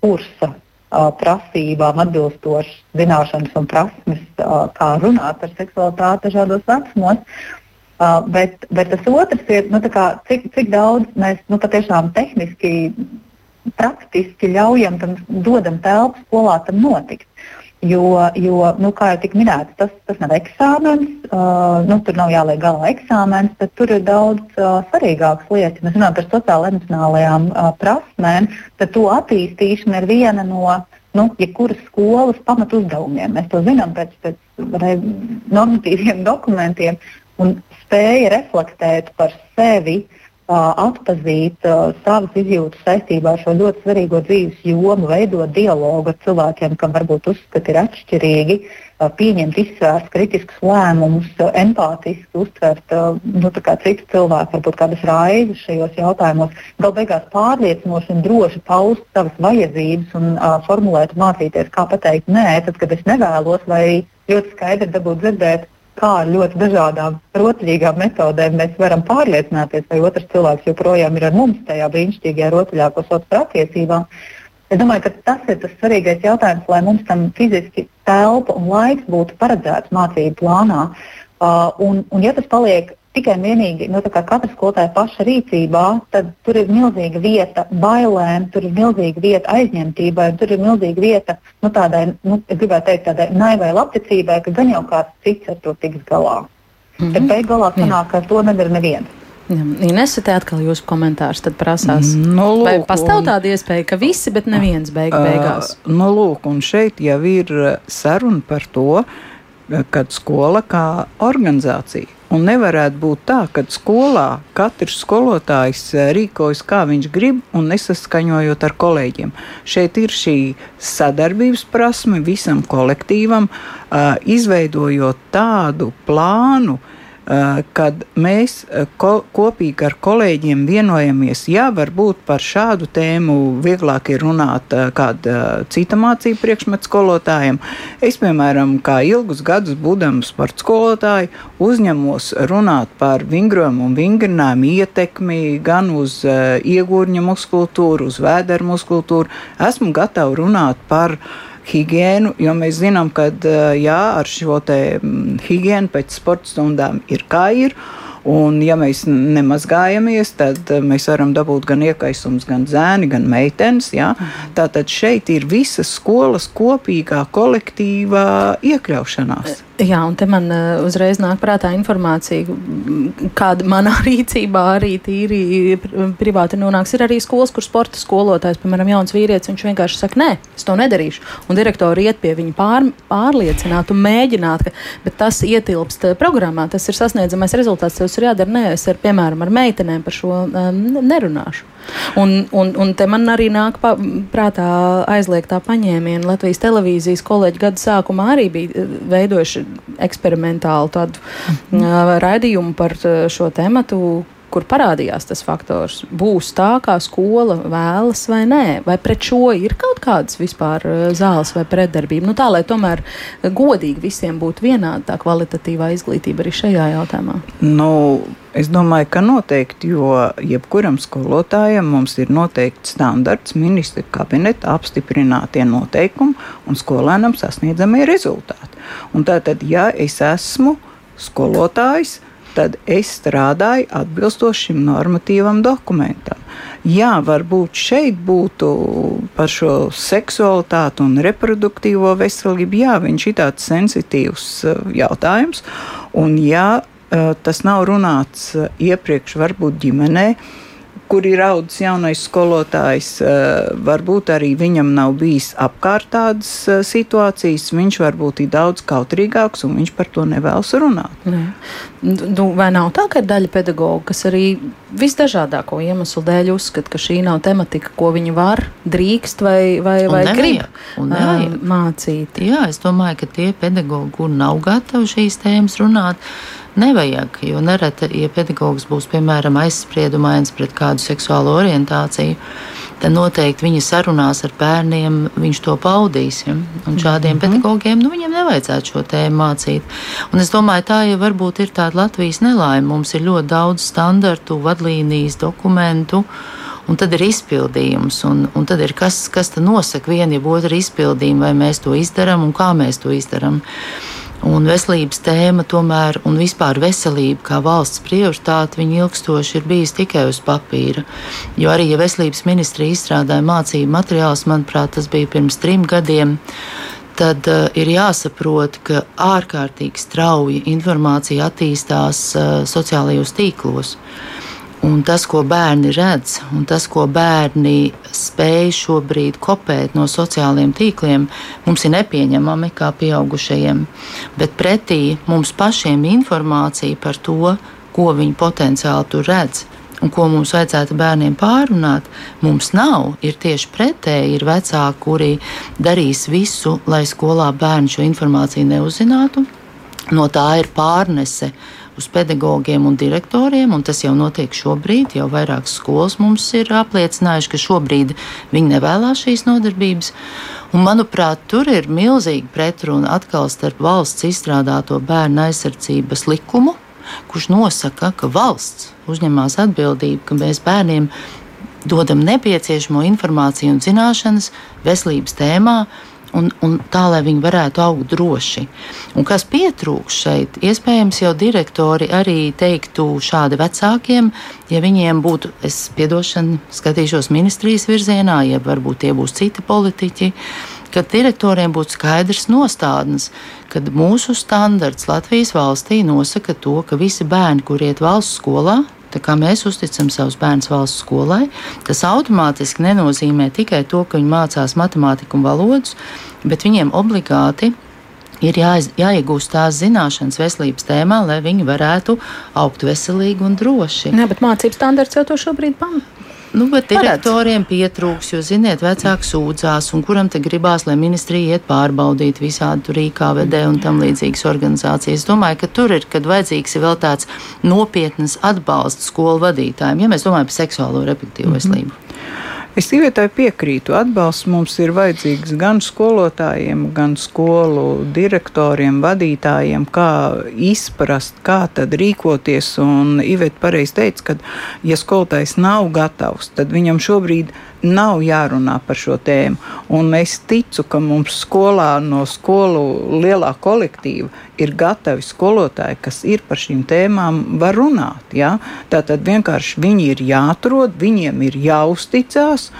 kursa uh, prasībām atbilstošas zināšanas un prasmes, uh, kā runāt par seksualitāti dažādos vecumos. Uh, bet, bet tas otrs ir, nu, kā, cik, cik daudz mēs nu, patiešām tehniski praktiski ļaujam, tam, dodam telpu skolā tam notikt. Jo, jo nu, kā jau tika minēts, tas, tas nav eksāmens, uh, nu, tur nav jāliek galā eksāmens, bet tur ir daudz uh, svarīgākas lietas. Mēs runājam par sociālo-emocionālajām uh, prasmēm, tad to attīstīšana ir viena no nu, jebkuras skolas pamatuzdevumiem. Mēs to zinām pēc, pēc normatīviem dokumentiem un spēja reflektēt par sevi uh, atpazīt uh, savas izjūtas saistībā ar šo ļoti svarīgo dzīves jomu, veidot dialogu ar cilvēkiem, kam varbūt uzskati ir atšķirīgi, uh, pieņemt izsvērst kritiskus lēmumus, uh, empātiski uztvert nu, citu cilvēku, varbūt kādas raizes šajos jautājumos, gal beigās pārliecinoši un droši paust savas vajadzības un formulēt mācīties, kā pateikt nē, tad, kad es nevēlos, vai ļoti skaidri dabūt dzirdēt kā ar ļoti dažādām rotaļīgām metodēm mēs varam pārliecināties, vai otrs cilvēks joprojām ir ar mums tajā brīnišķīgajā rotaļā, ko sauc par attiecībām. Es domāju, ka tas ir tas svarīgais jautājums, lai mums tam fiziski telpa un laiks būtu paredzēts mācību plānā. Uh, un, un ja tas paliek tikai un vienīgi nu, katra skolotāja paša rīcībā, tad tur ir milzīga vieta bailēm, tur ir milzīga vieta aizņemtībai, tur ir milzīga vieta nu, tādai, nu, gribētu teikt, tādai naivai labticībai, ka gan jau kāds cits ar to tiks galā. Mm -hmm. Tad beig galā sanāk, ka to nedara neviens. Ines, te atkal jūsu komentārs tad prasās. Mm, no, lūk, Vai pastāv tāda iespēja, ka visi, bet neviens beig beigās? Uh, no, lūk, un šeit jau ir saruna par to, kad skola kā organizācija Un nevarētu būt tā, ka skolā katrs skolotājs eh, rīkojas kā viņš grib un nesaskaņojot ar kolēģiem. Šeit ir šī sadarbības prasme visam kolektīvam, eh, izveidojot tādu plānu, Eh, kad mēs eh, ko, kopīgi ar kolēģiem vienojamies, jā, varbūt par šādu tēmu vieglāk ir runāt eh, kāda cita mācību priekšmetu skolotājiem. Es, piemēram, kā ilgus gadus būdams par skolotāju, uzņemos runāt par vingrojumu un vingrinājumu ietekmi gan uz iegūrņa muskultūru, uz vēdera muskultūru. Esmu gatava runāt par uh, higiēnu, jo mēs zinām, ka jā, ar šo higiēnu pēc sporta stundām ir kā ir. Un, ja mēs nemazgājamies, tad mēs varam dabūt gan iekaisums, gan zēni, gan meitenes. Ja? Tātad šeit ir visas skolas kopīgā, kolektīvā iekļaušanās. Jā, un te man uh, uzreiz nāk prātā informācija, kāda manā rīcībā arī tīri privāti nonāks. Ir arī skolas, kur sporta skolotājs, piemēram, jauns vīrietis, viņš vienkārši saka, nē, es to nedarīšu. Un direktori iet pie viņa pār, pārliecināt un mēģināt, ka, bet tas ietilpst programmā, tas ir sasniedzamais rezultāts, tas ir jādara. Nē, es ar, piemēram, ar meitenēm par šo um, nerunāšu. Un, un, un te man arī nāk pa, prātā aizliegtā paņēmiena. Latvijas televīzijas kolēģi gada sākumā arī bija eh, veidojuši eksperimentālu tādu uh, raidījumu par šo tematu kur parādījās tas faktors. Būs tā, kā skola vēlas vai nē, vai pret šo ir kaut kādas vispār eh, zāles vai pretdarbība. Nu, tā, lai tomēr godīgi visiem būtu vienāda tā kvalitatīvā izglītība arī šajā jautājumā. Nu, Es domāju, ka noteikti, jo jebkuram skolotājam mums ir noteikti standarts, ministra kabineta apstiprinātie noteikumi un skolēnam sasniedzamie rezultāti. Un tātad, ja es esmu skolotājs, tad es strādāju atbilstoši šim normatīvam dokumentam. Jā, varbūt šeit būtu par šo seksualitāti un reproduktīvo veselību, jā, viņš ir tāds sensitīvs uh, jautājums. Un, ja uh, tas nav runāts uh, iepriekš, varbūt ģimenē, kur ir audzis jaunais skolotājs, eh, varbūt arī viņam nav bijis apkārt tādas eh, situācijas, viņš varbūt ir daudz kautrīgāks un viņš par to nevēlas runāt. Ne. Nu, vai nav tā, ka ir daļa pedagoģa, kas arī visdažādāko iemeslu dēļ uzskata, ka šī nav tematika, ko viņi var, drīkst vai, vai, vai grib um, mācīt? Jā, es domāju, ka tie pedagoģi, kur nav gatavi šīs tēmas runāt, nevajag. Jo nereti, ja pedagogs būs piemēram aizspriedumains pret kādu seksuālo orientāciju, tad noteikti viņa sarunās ar bērniem viņš to paudīs. Ja? Un šādiem mm -hmm. pedagogiem nu, viņiem nevajadzētu šo tēmu mācīt. Un es domāju, tā jau varbūt ir tāda Latvijas nelaime. Mums ir ļoti daudz standartu, vadlīnijas, dokumentu. Un tad ir izpildījums, un, un tad ir kas, kas nosaka vienu, jeb otru izpildījumu, vai mēs to izdarām un kā mēs to izdarām. Un veselības tēma tomēr, un vispār veselība kā valsts prioritāte, viņa ilgstoši ir bijusi tikai uz papīra. Jo arī, ja veselības ministrija izstrādāja mācību materiālus, manuprāt, tas bija pirms trim gadiem, tad uh, ir jāsaprot, ka ārkārtīgi strauji informācija attīstās uh, sociālajos tīklos. Uh, Un tas, ko bērni redz, un tas, ko bērni spēj šobrīd kopēt no sociālajiem tīkliem, mums ir nepieņemami kā pieaugušajiem. Bet pretī mums pašiem informācija par to, ko viņi potenciāli tur redz. Un ko mums vajadzētu bērniem pārunāt, mums nav. Ir tieši pretēji, ir vecāki, kuri darīs visu, lai skolā bērni šo informāciju neuzzinātu. No tā ir pārnese uh, uz pedagogiem un direktoriem, un tas jau notiek šobrīd. Jau vairākas skolas mums ir apliecinājuši, ka šobrīd viņi nevēlas šīs nodarbības. Un, manuprāt, tur ir milzīga pretruna atkal starp valsts izstrādāto bērnu aizsardzības likumu, kurš nosaka, ka valsts uzņemās atbildību, ka mēs bērniem dodam nepieciešamo informāciju un zināšanas veselības tēmā, un, un tā, lai viņi varētu augt droši. Un kas pietrūks šeit, iespējams, jau direktori arī teiktu šādi vecākiem, ja viņiem būtu, es piedošanu skatīšos ministrijas virzienā, ja varbūt tie būs citi politiķi, kad direktoriem būtu skaidrs nostādnes, kad mūsu standarts Latvijas valstī nosaka to, ka visi bērni, kur iet valsts skolā, Tā kā mēs uzticam savus bērnus valsts skolai, tas automātiski nenozīmē tikai to, ka viņi mācās matemātiku un valodus, bet viņiem obligāti ir jāiz, jāiegūst tās zināšanas veselības tēmā, lai viņi varētu augt veselīgi un droši. Jā, bet mācību standarts jau to šobrīd pamata. Nu, bet direktoriem pietrūks, jo, ziniet, vecāki sūdzās, un kuram te gribās, lai ministrija iet pārbaudīt visādi tur IKVD un tam līdzīgas organizācijas. Es domāju, ka tur ir, kad vajadzīgs ir vēl tāds nopietnas atbalsts skolu vadītājiem, ja mēs domājam par seksuālo reproduktīvo veselību. Mm -hmm. Es sievietē piekrītu. Atbalsts mums ir vajadzīgs gan skolotājiem, gan skolu direktoriem, vadītājiem, kā izprast, kā tad rīkoties. Un Iveta pareizi teica, ka, ja skolotājs nav gatavs, tad viņam šobrīd nav jārunā par šo tēmu. Un es ticu, ka mums skolā no skolu lielā kolektīva ir gatavi skolotāji, kas ir par šīm tēmām var runāt. Ja? Tātad vienkārši viņi ir jāatrod, viņiem ir jāuzticas.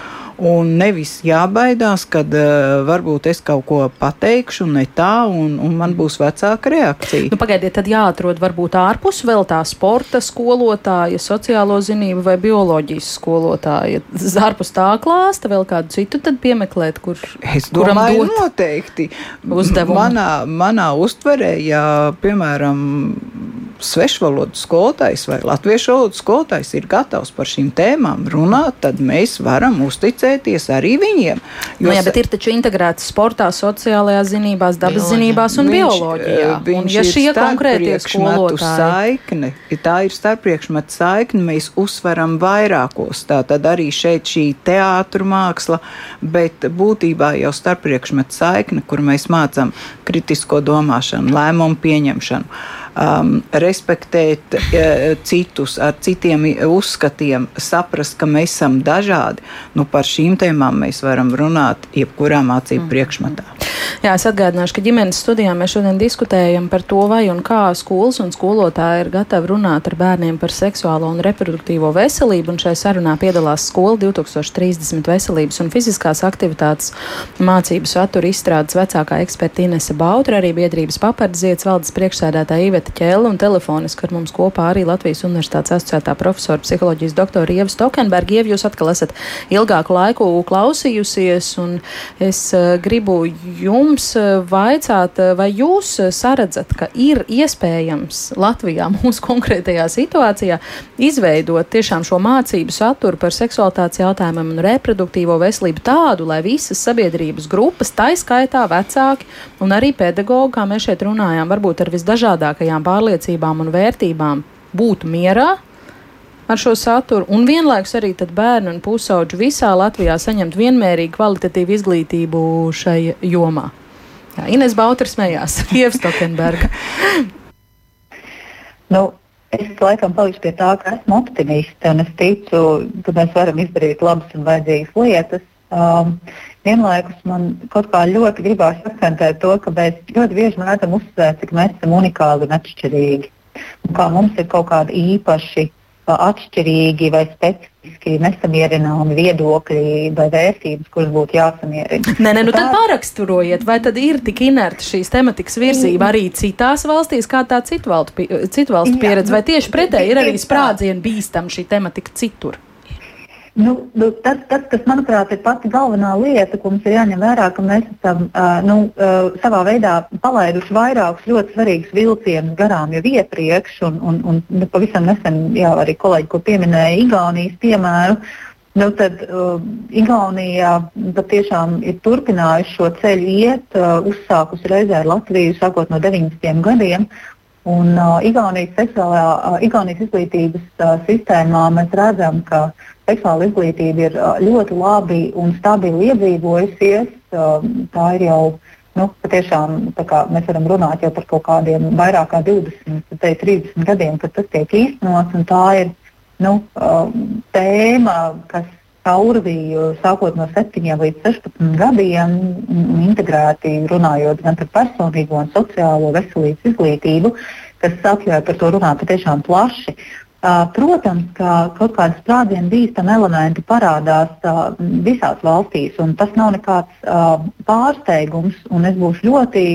Un nevis jābaidās, kad uh, varbūt es kaut ko pateikšu ne tā, un, un man būs vecāka reakcija. Nu, pagaidiet, tad jāatrod varbūt ārpus vēl tā sporta skolotāja, sociālo zinību vai bioloģijas skolotāja. Ārpus tā klāsta vēl kādu citu tad piemeklēt, kur, es domāju, noteikti. Uzdevumu. Manā, manā uztverē, ja, piemēram, svešvalodu skolotājs vai latviešu valodu skolotājs ir gatavs par šīm tēmām runāt, tad mēs varam uzticēties arī viņiem. Jo, nu, jā, bet ir taču integrēts sportā, sociālajās zinībās, dabas bioloģijā. zinībās un viņš, bioloģijā. Eh, viņš un, ja šie konkrētie skolotāji saikne, tā ir starppriekšmetu saikne, mēs uzsveram vairākos. Tā tad arī šeit šī teātru māksla, bet būtībā jau starppriekšmetu saikne, kur mēs mācām kritisko domāšanu, lēmumu pieņemšanu um, respektēt uh, citus, ar citiem uzskatiem, saprast, ka mēs esam dažādi. Nu, par šīm tēmām mēs varam runāt jebkurā mācību mm. priekšmetā. Jā, es atgādināšu, ka ģimenes studijā mēs šodien diskutējam par to, vai un kā skolas un skolotāji ir gatavi runāt ar bērniem par seksuālo un reproduktīvo veselību. Un šai sarunā piedalās skola 2030 veselības un fiziskās aktivitātes mācību satura izstrādes vecākā eksperta Inese Bautra, arī biedrības papardziets valdes priekšsēdētāja Iveta Ķēla un telefoniski ar mums kopā arī Latvijas Universitātes asociētā profesora psiholoģijas doktora Ieva Stokenberga. Ieva, jūs atkal esat ilgāku laiku klausījusies, un es uh, gribu jums eh, vaicāt, eh, vai jūs eh, saredzat, ka ir iespējams Latvijā mūsu konkrētajā situācijā izveidot tiešām šo mācību saturu par seksualitātes jautājumiem un reproduktīvo veselību tādu, lai visas sabiedrības grupas, taiskaitā vecāki un arī pedagogi, kā mēs šeit runājām, varbūt ar visdažādākajām pārliecībām un vērtībām, būtu mierā ar šo saturu, un vienlaikus arī bērni un pusauģi visā Latvijā saņemt vienmērīgu kvalitatīvu izglītību šai jomā. Jā, Ines Bauters smējās, Ievs Tokenberga. nu, es laikam palikšu pie tā, ka esmu optimiste un es ticu, ka mēs varam izdarīt labas un vajadzīgas lietas. Um, vienlaikus man kaut kā ļoti gribās akcentēt to, ka mēs ļoti bieži mēdzam uzsvērt, cik mēs esam unikāli un atšķirīgi. Un kā mums ir kaut kādi īpaši atšķirīgi vai specifiski nesamierināmi viedokļi vai vērtības, kuras būtu jāsamierina. Nē, nē, nu tad pāraksturojiet, vai tad ir tik inerta šīs tematikas virzība arī citās valstīs, kā tā citu valstu, citu valstu pieredze, vai tieši pretēji ir arī sprādzienu bīstam šī tematika citur? Nu, nu, tas, tas, kas, manuprāt, ir pati galvenā lieta, ko mums ir jāņem vērā, ka mēs esam uh, nu, uh, savā veidā palaiduši vairākus ļoti svarīgus vilcienus garām jau iepriekš, un, un, un nu, pavisam nesen jā, arī kolēģi, ko pieminēja Igaunijas piemēru. Nu, tad uh, Igaunija patiešām ir turpinājusi šo ceļu iet, uh, uzsākusi reizē ar Latviju sākot no 90. gadiem. Un, uh, Igaunijas, seksuālā, uh, Igaunijas izglītības uh, sistēmā mēs redzam, ka seksuāla izglītība ir ļoti labi un stabili iedzīvojusies. Tā ir jau nu, patiešām kā, mēs varam runāt par kaut kādiem vairāk kā 20, te, 30 gadiem, kad tas tiek īstenots. Tā ir nu, tēma, kas caurvīju sākot no 7 līdz 16 gadiem, integrēti runājot gan par personīgo un sociālo veselības izglītību, kas atļauj par to runāt patiešām plaši. Uh, protams, ka kaut kādi sprādzienu bīstami elementi parādās visās valstīs, un tas nav nekāds pārsteigums. Es būšu ļoti,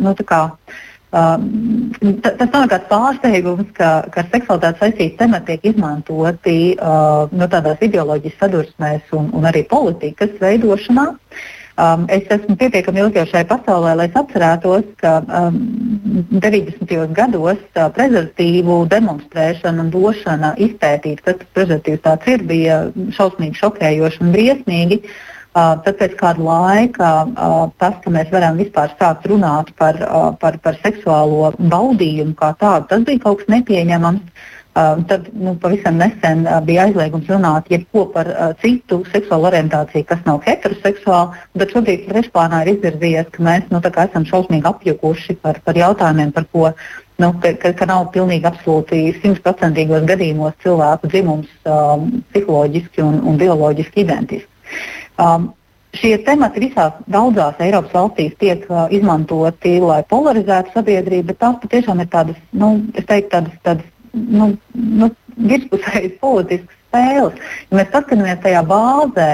nu, kā, tas nav nekāds pārsteigums, ka, ka ar seksualitāti saistīti temati tiek izmantoti nu, tādās ideoloģijas sadursmēs un, un arī politikas veidošanā. Uh, Um, es esmu pietiekami ilgi jau šai pasaulē, lai atcerētos, ka um, 90. gados uh, prezervatīvu demonstrēšana un došana izpētīt, kas tas prezervatīvs tāds ir, bija šausmīgi šokējoši un briesmīgi. Uh, tad pēc kāda laika uh, tas, ka mēs varam vispār sākt runāt par, uh, par, par seksuālo baudījumu kā tādu, tas bija kaut kas nepieņemams. Uh, tad nu, pavisam nesen bija aizliegums runāt jebko par citu seksuālu orientāciju, kas nav heteroseksuāla, bet šobrīd trešplānā ir izvirzījies, ka mēs nu, esam šausmīgi apjukuši par, par jautājumiem, par ko nu, ka, ka, ka nav pilnīgi absolūti simtprocentīgos gadījumos cilvēku dzimums um, psiholoģiski un, un bioloģiski identisks. Um, Šie temati visās daudzās Eiropas valstīs tiek uh, izmantoti, lai polarizētu sabiedrību, bet tās patiešām ir tādas, nu, teiktu, tādas, tādas nu, nu, virspusējas politiskas spēles. Ja mēs paskatāmies tajā bāzē,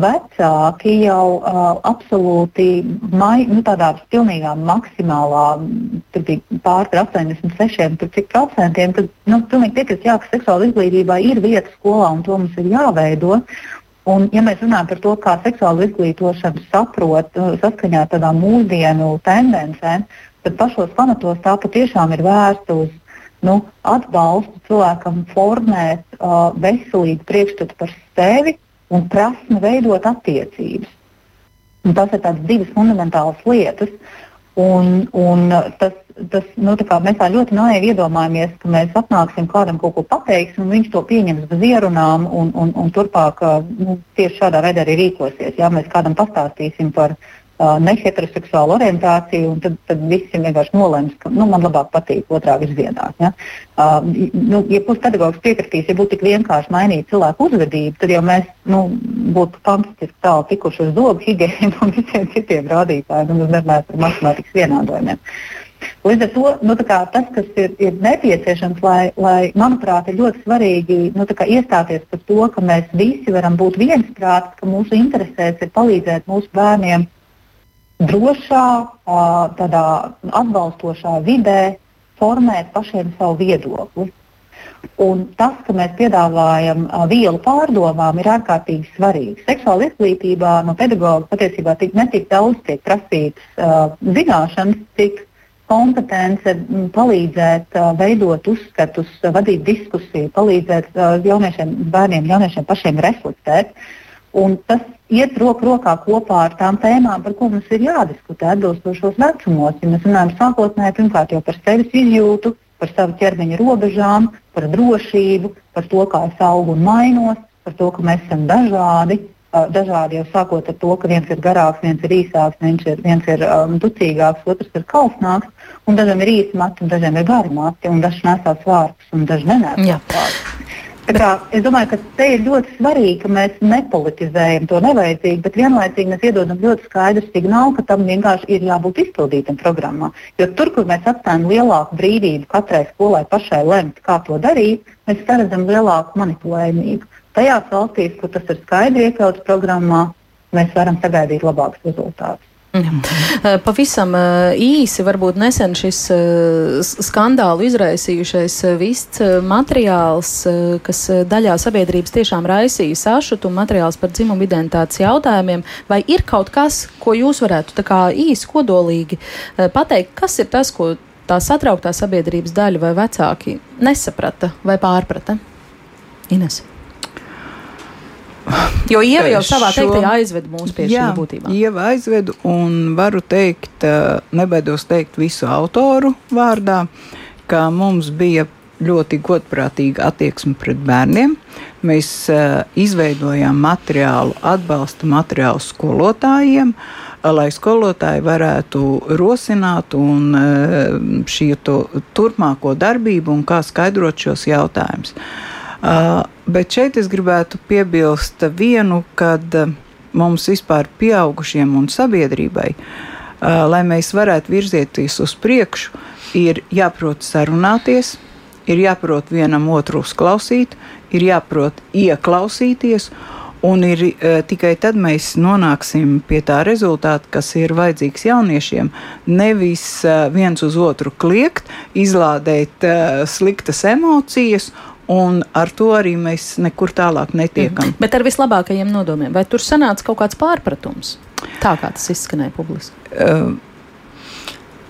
vecāki jau absolūti mai, nu, tādā pilnīgā maksimālā, tur bija pār 86, tur cik procentiem, tad nu, pilnīgi piekrist, jā, ka seksuāla izglītībā ir vieta skolā un to mums ir jāveido. Un, ja mēs runājam par to, kā seksuālu izglītošanu saprot saskaņā ar tādām mūsdienu tendencēm, tad pašos pamatos tā patiešām ir vērsta uz nu, atbalstu cilvēkam formēt uh, veselīgu priekšstatu par sevi un prasmi veidot attiecības. Un tas ir divas fundamentālas lietas. Un, un tas, tas, nu, tā mēs tā ļoti naivi iedomājamies, ka mēs atnāksim kādam kaut ko pateiksim, un viņš to pieņems bez ierunām, un, un, un turpāk nu, tieši šādā veidā arī rīkosies. Ja mēs kādam pastāstīsim par uh, neheteroseksuālu orientāciju, un tad, tad visi vienkārši nolems, ka nu, man labāk patīk otrā virzienā. Ja, uh, nu, ja puspedagogs piekritīs, ja būtu tik vienkārši mainīt cilvēku uzvedību, tad jau mēs nu, būtu fantastiski tālu tikuši uz zobu higiēnu un visiem citiem rādītājiem, un nerunājot par matemātikas vienādojumiem. Līdz ar to nu, tas, kas ir, ir nepieciešams, lai, lai, manuprāt, ir ļoti svarīgi nu, iestāties par to, ka mēs visi varam būt viensprātis, ka mūsu interesēs ir palīdzēt mūsu bērniem drošā, tādā atbalstošā vidē formēt pašiem savu viedokli. Un tas, ka mēs piedāvājam uh, vielu pārdomām, ir ārkārtīgi svarīgi. Seksuāla izglītībā no pedagoga patiesībā tik, netik daudz tiek prasītas uh, zināšanas, cik kompetence palīdzēt uh, veidot uzskatus, uh, vadīt diskusiju, palīdzēt uh, jauniešiem, bērniem, jauniešiem pašiem reflektēt. Un tas iet roku rokā kopā ar tām tēmām, par ko mums ir jādiskutē atbilstošos vecumos. Ja mēs runājam sākotnēji pirmkārt jau par sevis izjūtu, par savu ķermeņa robežām, par drošību, par to, kā es augu un mainos, par to, ka mēs esam dažādi. Dažādi jau sākot ar to, ka viens ir garāks, viens ir īsāks, viens ir, viens ir um, ducīgāks, otrs ir kausnāks, un dažiem ir īsi mati, dažiem ir gari mati, un daži nesās vārdus, un daži nenēsās vārdus. Es domāju, ka te ir ļoti svarīgi, ka mēs nepolitizējam to nevajadzīgi, bet vienlaicīgi mēs iedodam ļoti skaidru signālu, ka tam vienkārši ir jābūt izpildītam programmā. Jo tur, kur mēs atstājam lielāku brīvību katrai skolai pašai lemt, kā to darīt, mēs saredzam lielāku manipulējumību. Tajās valstīs, kur tas ir skaidri iekļauts programmā, mēs varam sagaidīt labākus rezultātus. Eh, pavisam eh, īsi, varbūt nesen šis eh, skandālu izraisījušais vists materiāls, kas daļā sabiedrības tiešām raisīja sašutu, materiāls par dzimumu identitātes jautājumiem, vai ir kaut kas, ko jūs varētu tā kā īsi, kodolīgi pateikt, kas ir tas, ko tā satrauktā sabiedrības daļa vai vecāki nesaprata vai pārprata? Ines. Jo Ieva jau savā šo, teiktajā aizved mūs pie jā, šī būtībā. Ieva aizved un varu teikt, eh, nebaidos teikt visu autoru vārdā, ka mums bija ļoti godprātīga attieksme pret bērniem. Mēs uh, izveidojām materiālu, atbalsta materiālu skolotājiem, uh, lai skolotāji varētu rosināt un uh, šī turpmāko darbību un kā skaidrot šos jautājumus. Uh, bet šeit es gribētu piebilst vienu, kad mums vispār pieaugušiem un sabiedrībai, lai mēs varētu virzieties uz priekšu, ir jāprot sarunāties, ir jāprot vienam otru uzklausīt, ir jāprot ieklausīties. Un ir, e, tikai tad mēs nonāksim pie tā rezultāta, kas ir vajadzīgs jauniešiem. Nevis e, viens uz otru kliegt, izlādēt e, sliktas emocijas Un ar to arī mēs nekur tālāk netiekam. Mm. Bet ar vislabākajiem nodomiem. Vai tur sanāca kaut kāds pārpratums? Tā kā tas izskanēja publiski. Uh,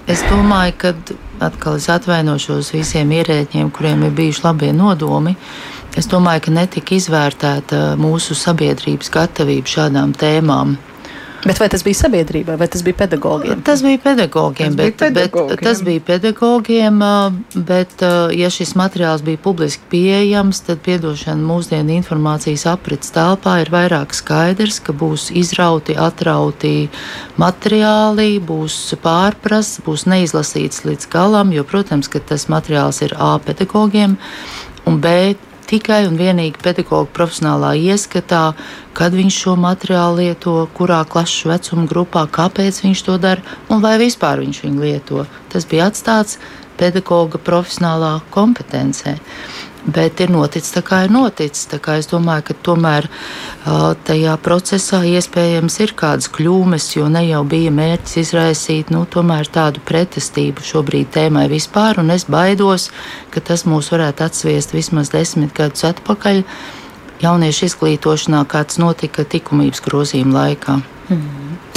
Es domāju, ka atkal es atvainošos visiem ierēģiem, kuriem ir bijuši labie nodomi. Es domāju, ka netika izvērtēta mūsu sabiedrības gatavība šādām tēmām. Bet vai tas bija sabiedrībai, vai tas bija pedagogiem? Tas bija pedagogiem, tas bet, bija pedagogiem. bet tas bija pedagogiem, bet ja šis materiāls bija publiski pieejams, tad piedošana mūsdienu informācijas aprits telpā ir vairāk skaidrs, ka būs izrauti, atrauti materiāli, būs pārprasts, būs neizlasīts līdz galam, jo, protams, ka tas materiāls ir A pedagogiem un B tikai un vienīgi pedagoģa profesionālā ieskatā, kad viņš šo materiālu lieto, kurā klases vecuma grupā, kāpēc viņš to dara un vai vispār viņš viņu lieto. Tas bija atstāts pedagoģa profesionālā kompetencē bet ir noticis tā, kā ir noticis. Es domāju, ka tomēr tajā procesā iespējams ir kādas kļūmes, jo ne jau bija mērķis izraisīt nu, tādu pretestību šobrīd tēmai vispār, es baidos, ka tas mūs varētu atsviest vismaz desmit gadus atpakaļ jauniešu izglītošanā, kāds notika likumības grozījuma laikā. Mm.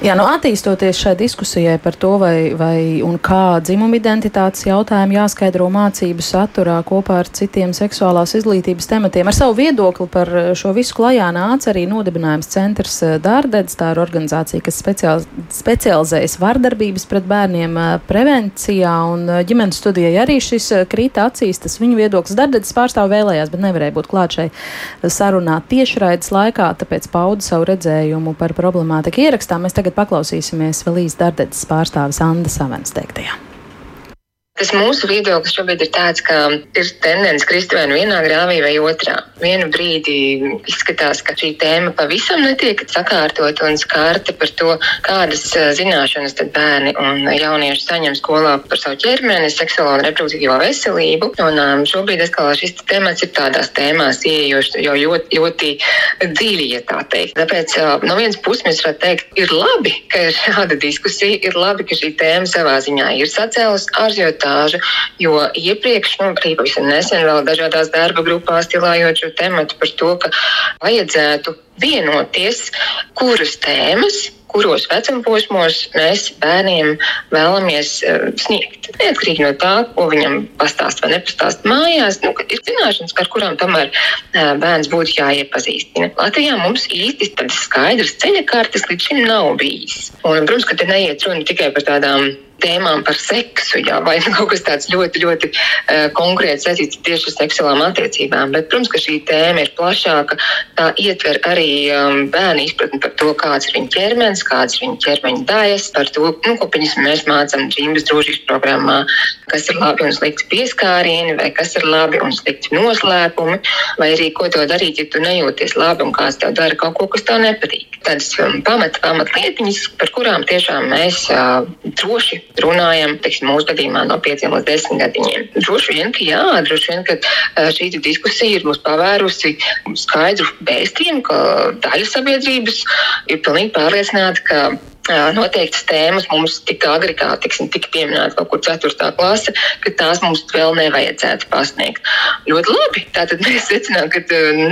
Jā, nu, attīstoties šai diskusijai par to, vai, vai un kā dzimuma identitātes jautājumi jāskaidro mācību saturā kopā ar citiem seksuālās izglītības tematiem, ar savu viedokli par šo visu klajā nāca arī nodibinājums centrs eh, Dārdedz. Tā ir organizācija, kas speciāl, specializējas vardarbības pret bērniem eh, prevencijā, un eh, ģimenes studijai arī šis krita acīs. Tas viņa viedoklis Dārdedz pārstāv vēlējās, bet nevarēja būt klāt šai sarunā tiešraides laikā, tāpēc pauda savu redzējumu par problemātiku ierakstā. Mēs tagad tagad paklausīsimies vēl īsti Dārdetes pārstāvis Anna Savens teiktajā. Tas mūsu viedoklis šobrīd ir tāds, ka ir tendence krist vai nu vienā grāvī vai otrā. Vienu brīdi izskatās, ka šī tēma pavisam netiek sakārtot un skārta par to, kādas zināšanas tad bērni un jaunieši saņem skolā par savu ķermeni, seksuālo un reproduktīvo veselību. Un um, šobrīd atkal šis temats ir tādās tēmās ieejošs jau ļoti, ļoti dziļi, ja tā teikt. Tāpēc uh, no vienas puses mēs varētu teikt, ir labi, ka ir šāda diskusija, ir labi, ka šī tēma savā ziņā ir sacēlus ārzjotā stāža, jo iepriekš, nu, arī pavisam nesen vēl dažādās darba grupās tilājot šo tematu par to, ka vajadzētu vienoties, kuras tēmas kuros vecumposmos mēs bērniem vēlamies uh, sniegt. Neatkarīgi no tā, ko viņam pastāst vai nepastāst mājās, nu, ir zināšanas, ar kurām tomēr uh, bērns būtu jāiepazīstina. Latvijā mums īsti tādas skaidras ceļa kartes līdz šim nav bijis. Un, protams, ka te neiet runa tikai par tādām tēmām par seksu, jā, vai kaut kas tāds ļoti, ļoti uh, konkrēts saistīts tieši ar seksuālām attiecībām. Bet, protams, ka šī tēma ir plašāka. Tā ietver arī um, bērnu izpratni par to, kāds ir viņa ķermenis, kāds ir viņa ķermeņa daļas, par to, nu, ko mēs mācām dzīves drošības programmā, kas ir labi un slikti pieskārieni, vai kas ir labi un slikti noslēpumi, vai arī ko to darīt, ja tu nejūties labi un kāds tev dara kaut ko, kas tev nepatīk. Tādas um, pamata, pamata lietiņas, par kurām tiešām mēs uh, droši runājam, teiksim, mūsu gadījumā no 5 līdz 10 gadiņiem. Droši vien, ka jā, droši vien, ka šī diskusija ir mums pavērusi skaidru vēstījumu, ka daļa sabiedrības ir pilnīgi pārliecināta, ka noteiktas tēmas mums tik agri, kā tiksim, tika pieminēta kaut kur 4. klase, ka tās mums vēl nevajadzētu pasniegt. Ļoti labi. Tātad mēs secinām, ka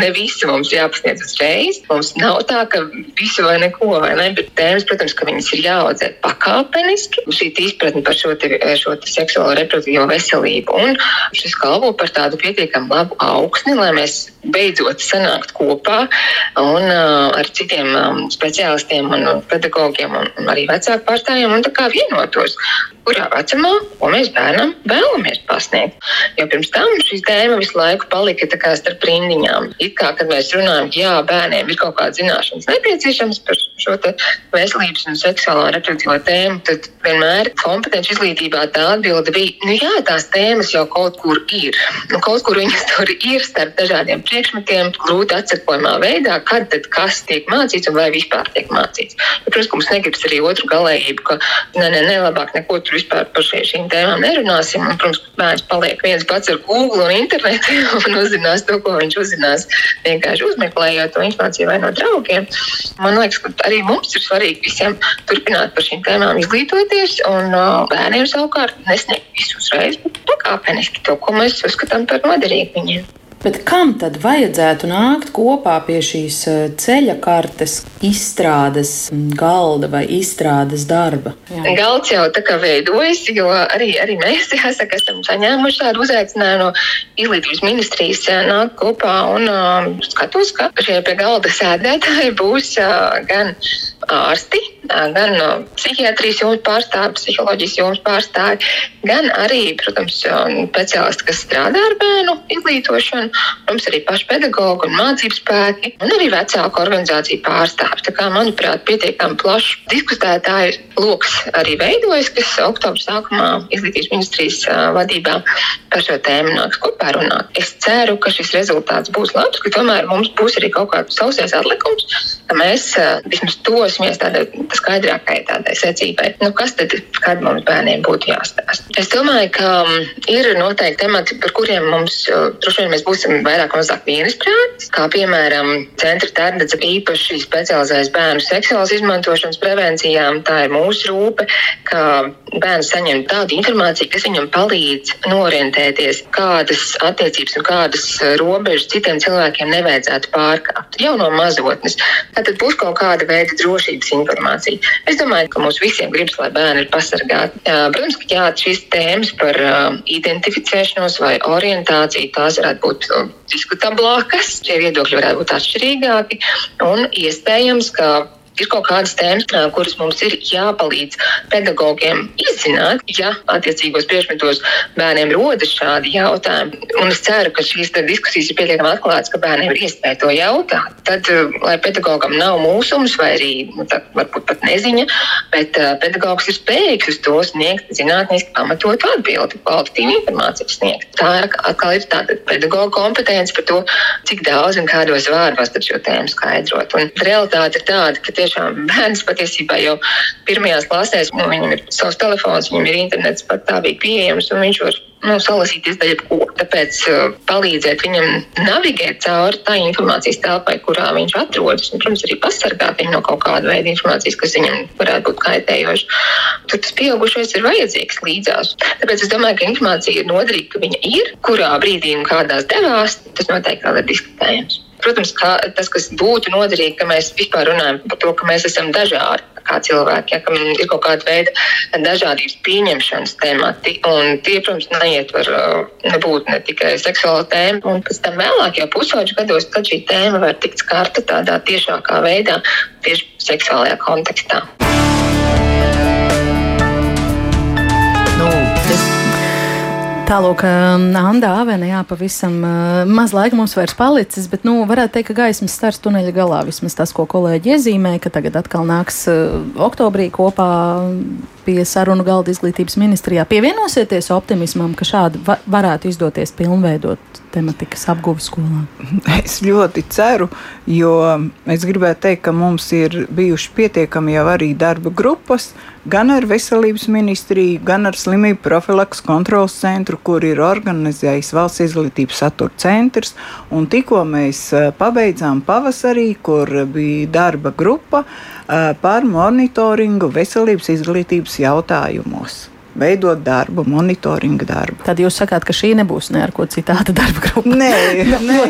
ne visi mums jāpasniedz uzreiz. Mums nav tā, ka visu vai neko, vai ne, bet tēmas, protams, ka viņas ir jāaudzē pakāpeniski. Šī izpratne par šo, te, šo te seksuālo reproduktīvo veselību un šis kalpo par tādu pietiekami labu augsni, lai mēs beidzot sanākt kopā un uh, ar citiem um, speciālistiem un pedagogiem un, un arī vecāku pārstāvjiem un tā kā vienotos, kurā vecumā, ko mēs bērnam vēlamies pasniegt. Jo pirms tam šī tēma visu laiku palika starp rindiņām. It kā, kad mēs runājam, jā, bērniem ir kaut kāda zināšanas nepieciešams par šo veselības un seksuālo un reproduktīvo tēmu, tad vienmēr kompetenci izglītībā tā atbilde bija, nu jā, tās tēmas jau kaut kur ir. Nu, kaut kur viņas tur ir starp dažādiem priekšmetiem, grūti atsekojamā veidā, kad tad kas tiek mācīts un vai vispār tiek mācīts. Ja, protams, mums negribas arī otru galējību, ka ne, ne, ne labāk neko tur vispār par šīm tēmām nerunāsim. Un, protams, bērns paliek viens pats ar Google un internetu un uzzinās to, ko viņš uzzinās, vienkārši uzmeklējot to informāciju vai no draugiem. Man liekas, ka arī mums ir svarīgi visiem turpināt par šīm tēmām izglītoties un uh, bērniem savukārt nesniegt visu uzreiz, bet pakāpeniski to, ko mēs uzskatām par noderīgu viņiem. Bet kam tad vajadzētu nākt kopā pie šīs eh, ceļa kartes izstrādes galda vai izstrādes darba? Jā. Galds jau tā kā veidojas, jo arī, arī mēs jāsaka, esam saņēmuši tādu uzaicinājumu no izglītības ministrijas eh, nākt kopā un uh, skatos, ka šie pie galda sēdētāji būs uh, gan ārsti, gan no psihiatrijas jomas pārstāvji, psiholoģijas jomas pārstāvji, gan arī, protams, speciālisti, kas strādā ar bērnu izglītošanu, protams, arī paši pedagogi un mācības spēki, un arī vecāku organizāciju pārstāvji. Tā kā, manuprāt, pietiekami plašs diskutētāju lokus arī veidojas, kas oktobra sākumā izglītības ministrijas vadībā par šo tēmu nāks kopā runāt. Es ceru, ka šis rezultāts būs labs, ka tomēr mums būs arī kaut kāds sausais atlikums, ka mēs vismaz dosimies tādai skaidrākai tādai secībai, nu, kas tad, kad mums bērniem būtu jāstāsta. Es domāju, ka ir noteikti temati, par kuriem mums droši vien mēs būsim vairāk vai mazāk vienisprātis, kā piemēram centra tērdedze īpaši specializējas bērnu seksuālas izmantošanas prevencijām. Tā ir mūsu rūpe, ka bērns saņem tādu informāciju, kas viņam palīdz norientēties, kādas attiecības un kādas robežas citiem cilvēkiem nevajadzētu pārkāpt jau no mazotnes. Tad būs kaut kāda veida drošības informācija. Es domāju, ka mums visiem gribas, lai bērni ir pasargāti. Protams, ka jā, šīs tēmas par identificēšanos vai orientāciju tās varētu būt diskutablākas, šie viedokļi varētu būt atšķirīgāki un iespējams, ka ir kaut kādas tēmas, kuras mums ir jāpalīdz pedagogiem izzināt, ja attiecīgos priekšmetos bērniem rodas šādi jautājumi. Un es ceru, ka šīs diskusijas ir pietiekami atklātas, ka bērniem ir iespēja to jautāt. Tad, lai pedagogam nav mūsums vai arī nu, tā, varbūt pat neziņa, bet uh, pedagogs ir spējīgs uz to sniegt zinātniski pamatotu atbildi, kvalitatīvu informāciju sniegt. Tā atkal ir tāda pedagoga kompetence par to, cik daudz un kādos vārdos šo tēmu skaidrot. Un realitāte ir tāda, ka tieši tiešām bērns patiesībā jau pirmajās klasēs, nu, viņam ir savs telefons, viņam ir internets patāvīgi pieejams, un viņš var nu, salasīties daļu ko. Tāpēc uh, palīdzēt viņam navigēt cauri tā informācijas telpai, kurā viņš atrodas, un, protams, arī pasargāt viņu no kaut kāda veida informācijas, kas viņam varētu būt kaitējoša. Tad tas pieaugušais ir vajadzīgs līdzās. Tāpēc es domāju, ka informācija ir noderīga, ka viņa ir, kurā brīdī un kādās devās, tas noteikti vēl ir diskutējams. Protams, ka tas, kas būtu noderīgi, ka mēs vispār runājam par to, ka mēs esam dažādi kā cilvēki, ja, ka ir kaut kāda veida dažādības pieņemšanas temati. Un tie, protams, neietver nebūt ne tikai seksuāla tēma, un pēc tam vēlāk, jau pusauģu gados, kad šī tēma var tikt skarta tādā tiešākā veidā, tieši seksuālajā kontekstā. Tālāk, Anna Avena, jā, pavisam maz laika mums vairs palicis, bet, nu, varētu teikt, ka gaismas stars tuneļa galā vismaz tas, ko kolēģi iezīmē, ka tagad atkal nāks oktobrī kopā pie sarunu galda izglītības ministrijā. Pievienosieties optimismam, ka šādi va varētu izdoties pilnveidot tematikas apguvi skolā? Es ļoti ceru, jo es gribētu teikt, ka mums ir bijuši pietiekami jau arī darba grupas, gan ar veselības ministriju, gan ar slimību profilaks kontrols centru, kur ir organizējis valsts izglītības satura centrs. Un tikko mēs eh, pabeidzām pavasarī, kur bija darba grupa eh, par monitoringu veselības izglītības jautājumos veidot darbu, monitoringa darbu. Tad jūs sakāt, ka šī nebūs ne ar ko citāda darba grupa? Nē, nē,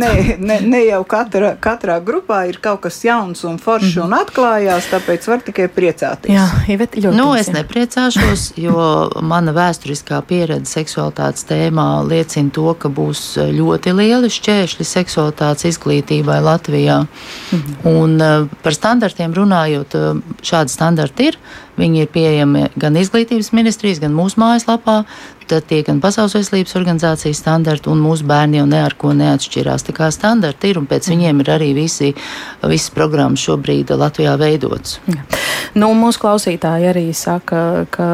nē, nē, nē jau katra, katrā grupā ir kaut kas jauns un foršs mm un atklājās, tāpēc var tikai priecāties. Jā, Ivet, ļoti. Nu, es nepriecāšos, jo mana vēsturiskā pieredze seksualitātes tēmā liecina to, ka būs ļoti lieli šķēršļi seksualitātes izglītībai Latvijā. Mm. Un uh, par standartiem runājot, šādi standarti ir. Viņi ir pieejami gan izglītības ministrijas, gan mūsu mājaslapā. Tad tie gan Pasaules veselības organizācijas standarti, un mūsu bērni jau ne ar ko neatšķirās. Tā kā standarti ir, un pēc viņiem ir arī visi, visas programmas šobrīd Latvijā veidotas. Nu, mūsu klausītāji arī saka, ka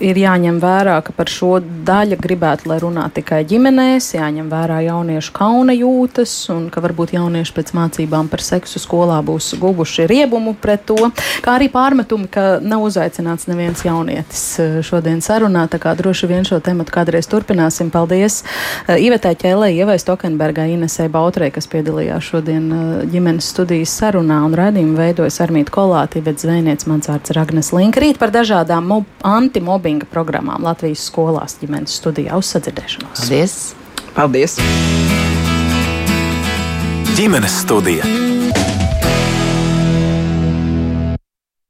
ir jāņem vērā, ka par šo daļu gribētu, lai runā tikai ģimenēs, jāņem vērā jauniešu kauna jūtas, un ka varbūt jaunieši pēc mācībām par seksu skolā būs guvuši riebumu pret to, kā arī pārmetumi, ka nav uzaicināts neviens jaunietis eh, šodien sarunā, tā kā droši vien šo tematu kādreiz turpināsim. Paldies uh, Ivetē Ķēlē, Ievai Stokenbergai, Inesē Bautrē, kas piedalījās šodien uh, ģimenes studijas sarunā, un raidījumu veidojas Armīta Kolāti, bet zvejniec mans vārds ir Agnes Linka. Rīt par dažādām antimobbing mobbinga programmām Latvijas skolās ģimenes studijā uz sadzirdēšanos. Paldies! Paldies! Ģimenes studija!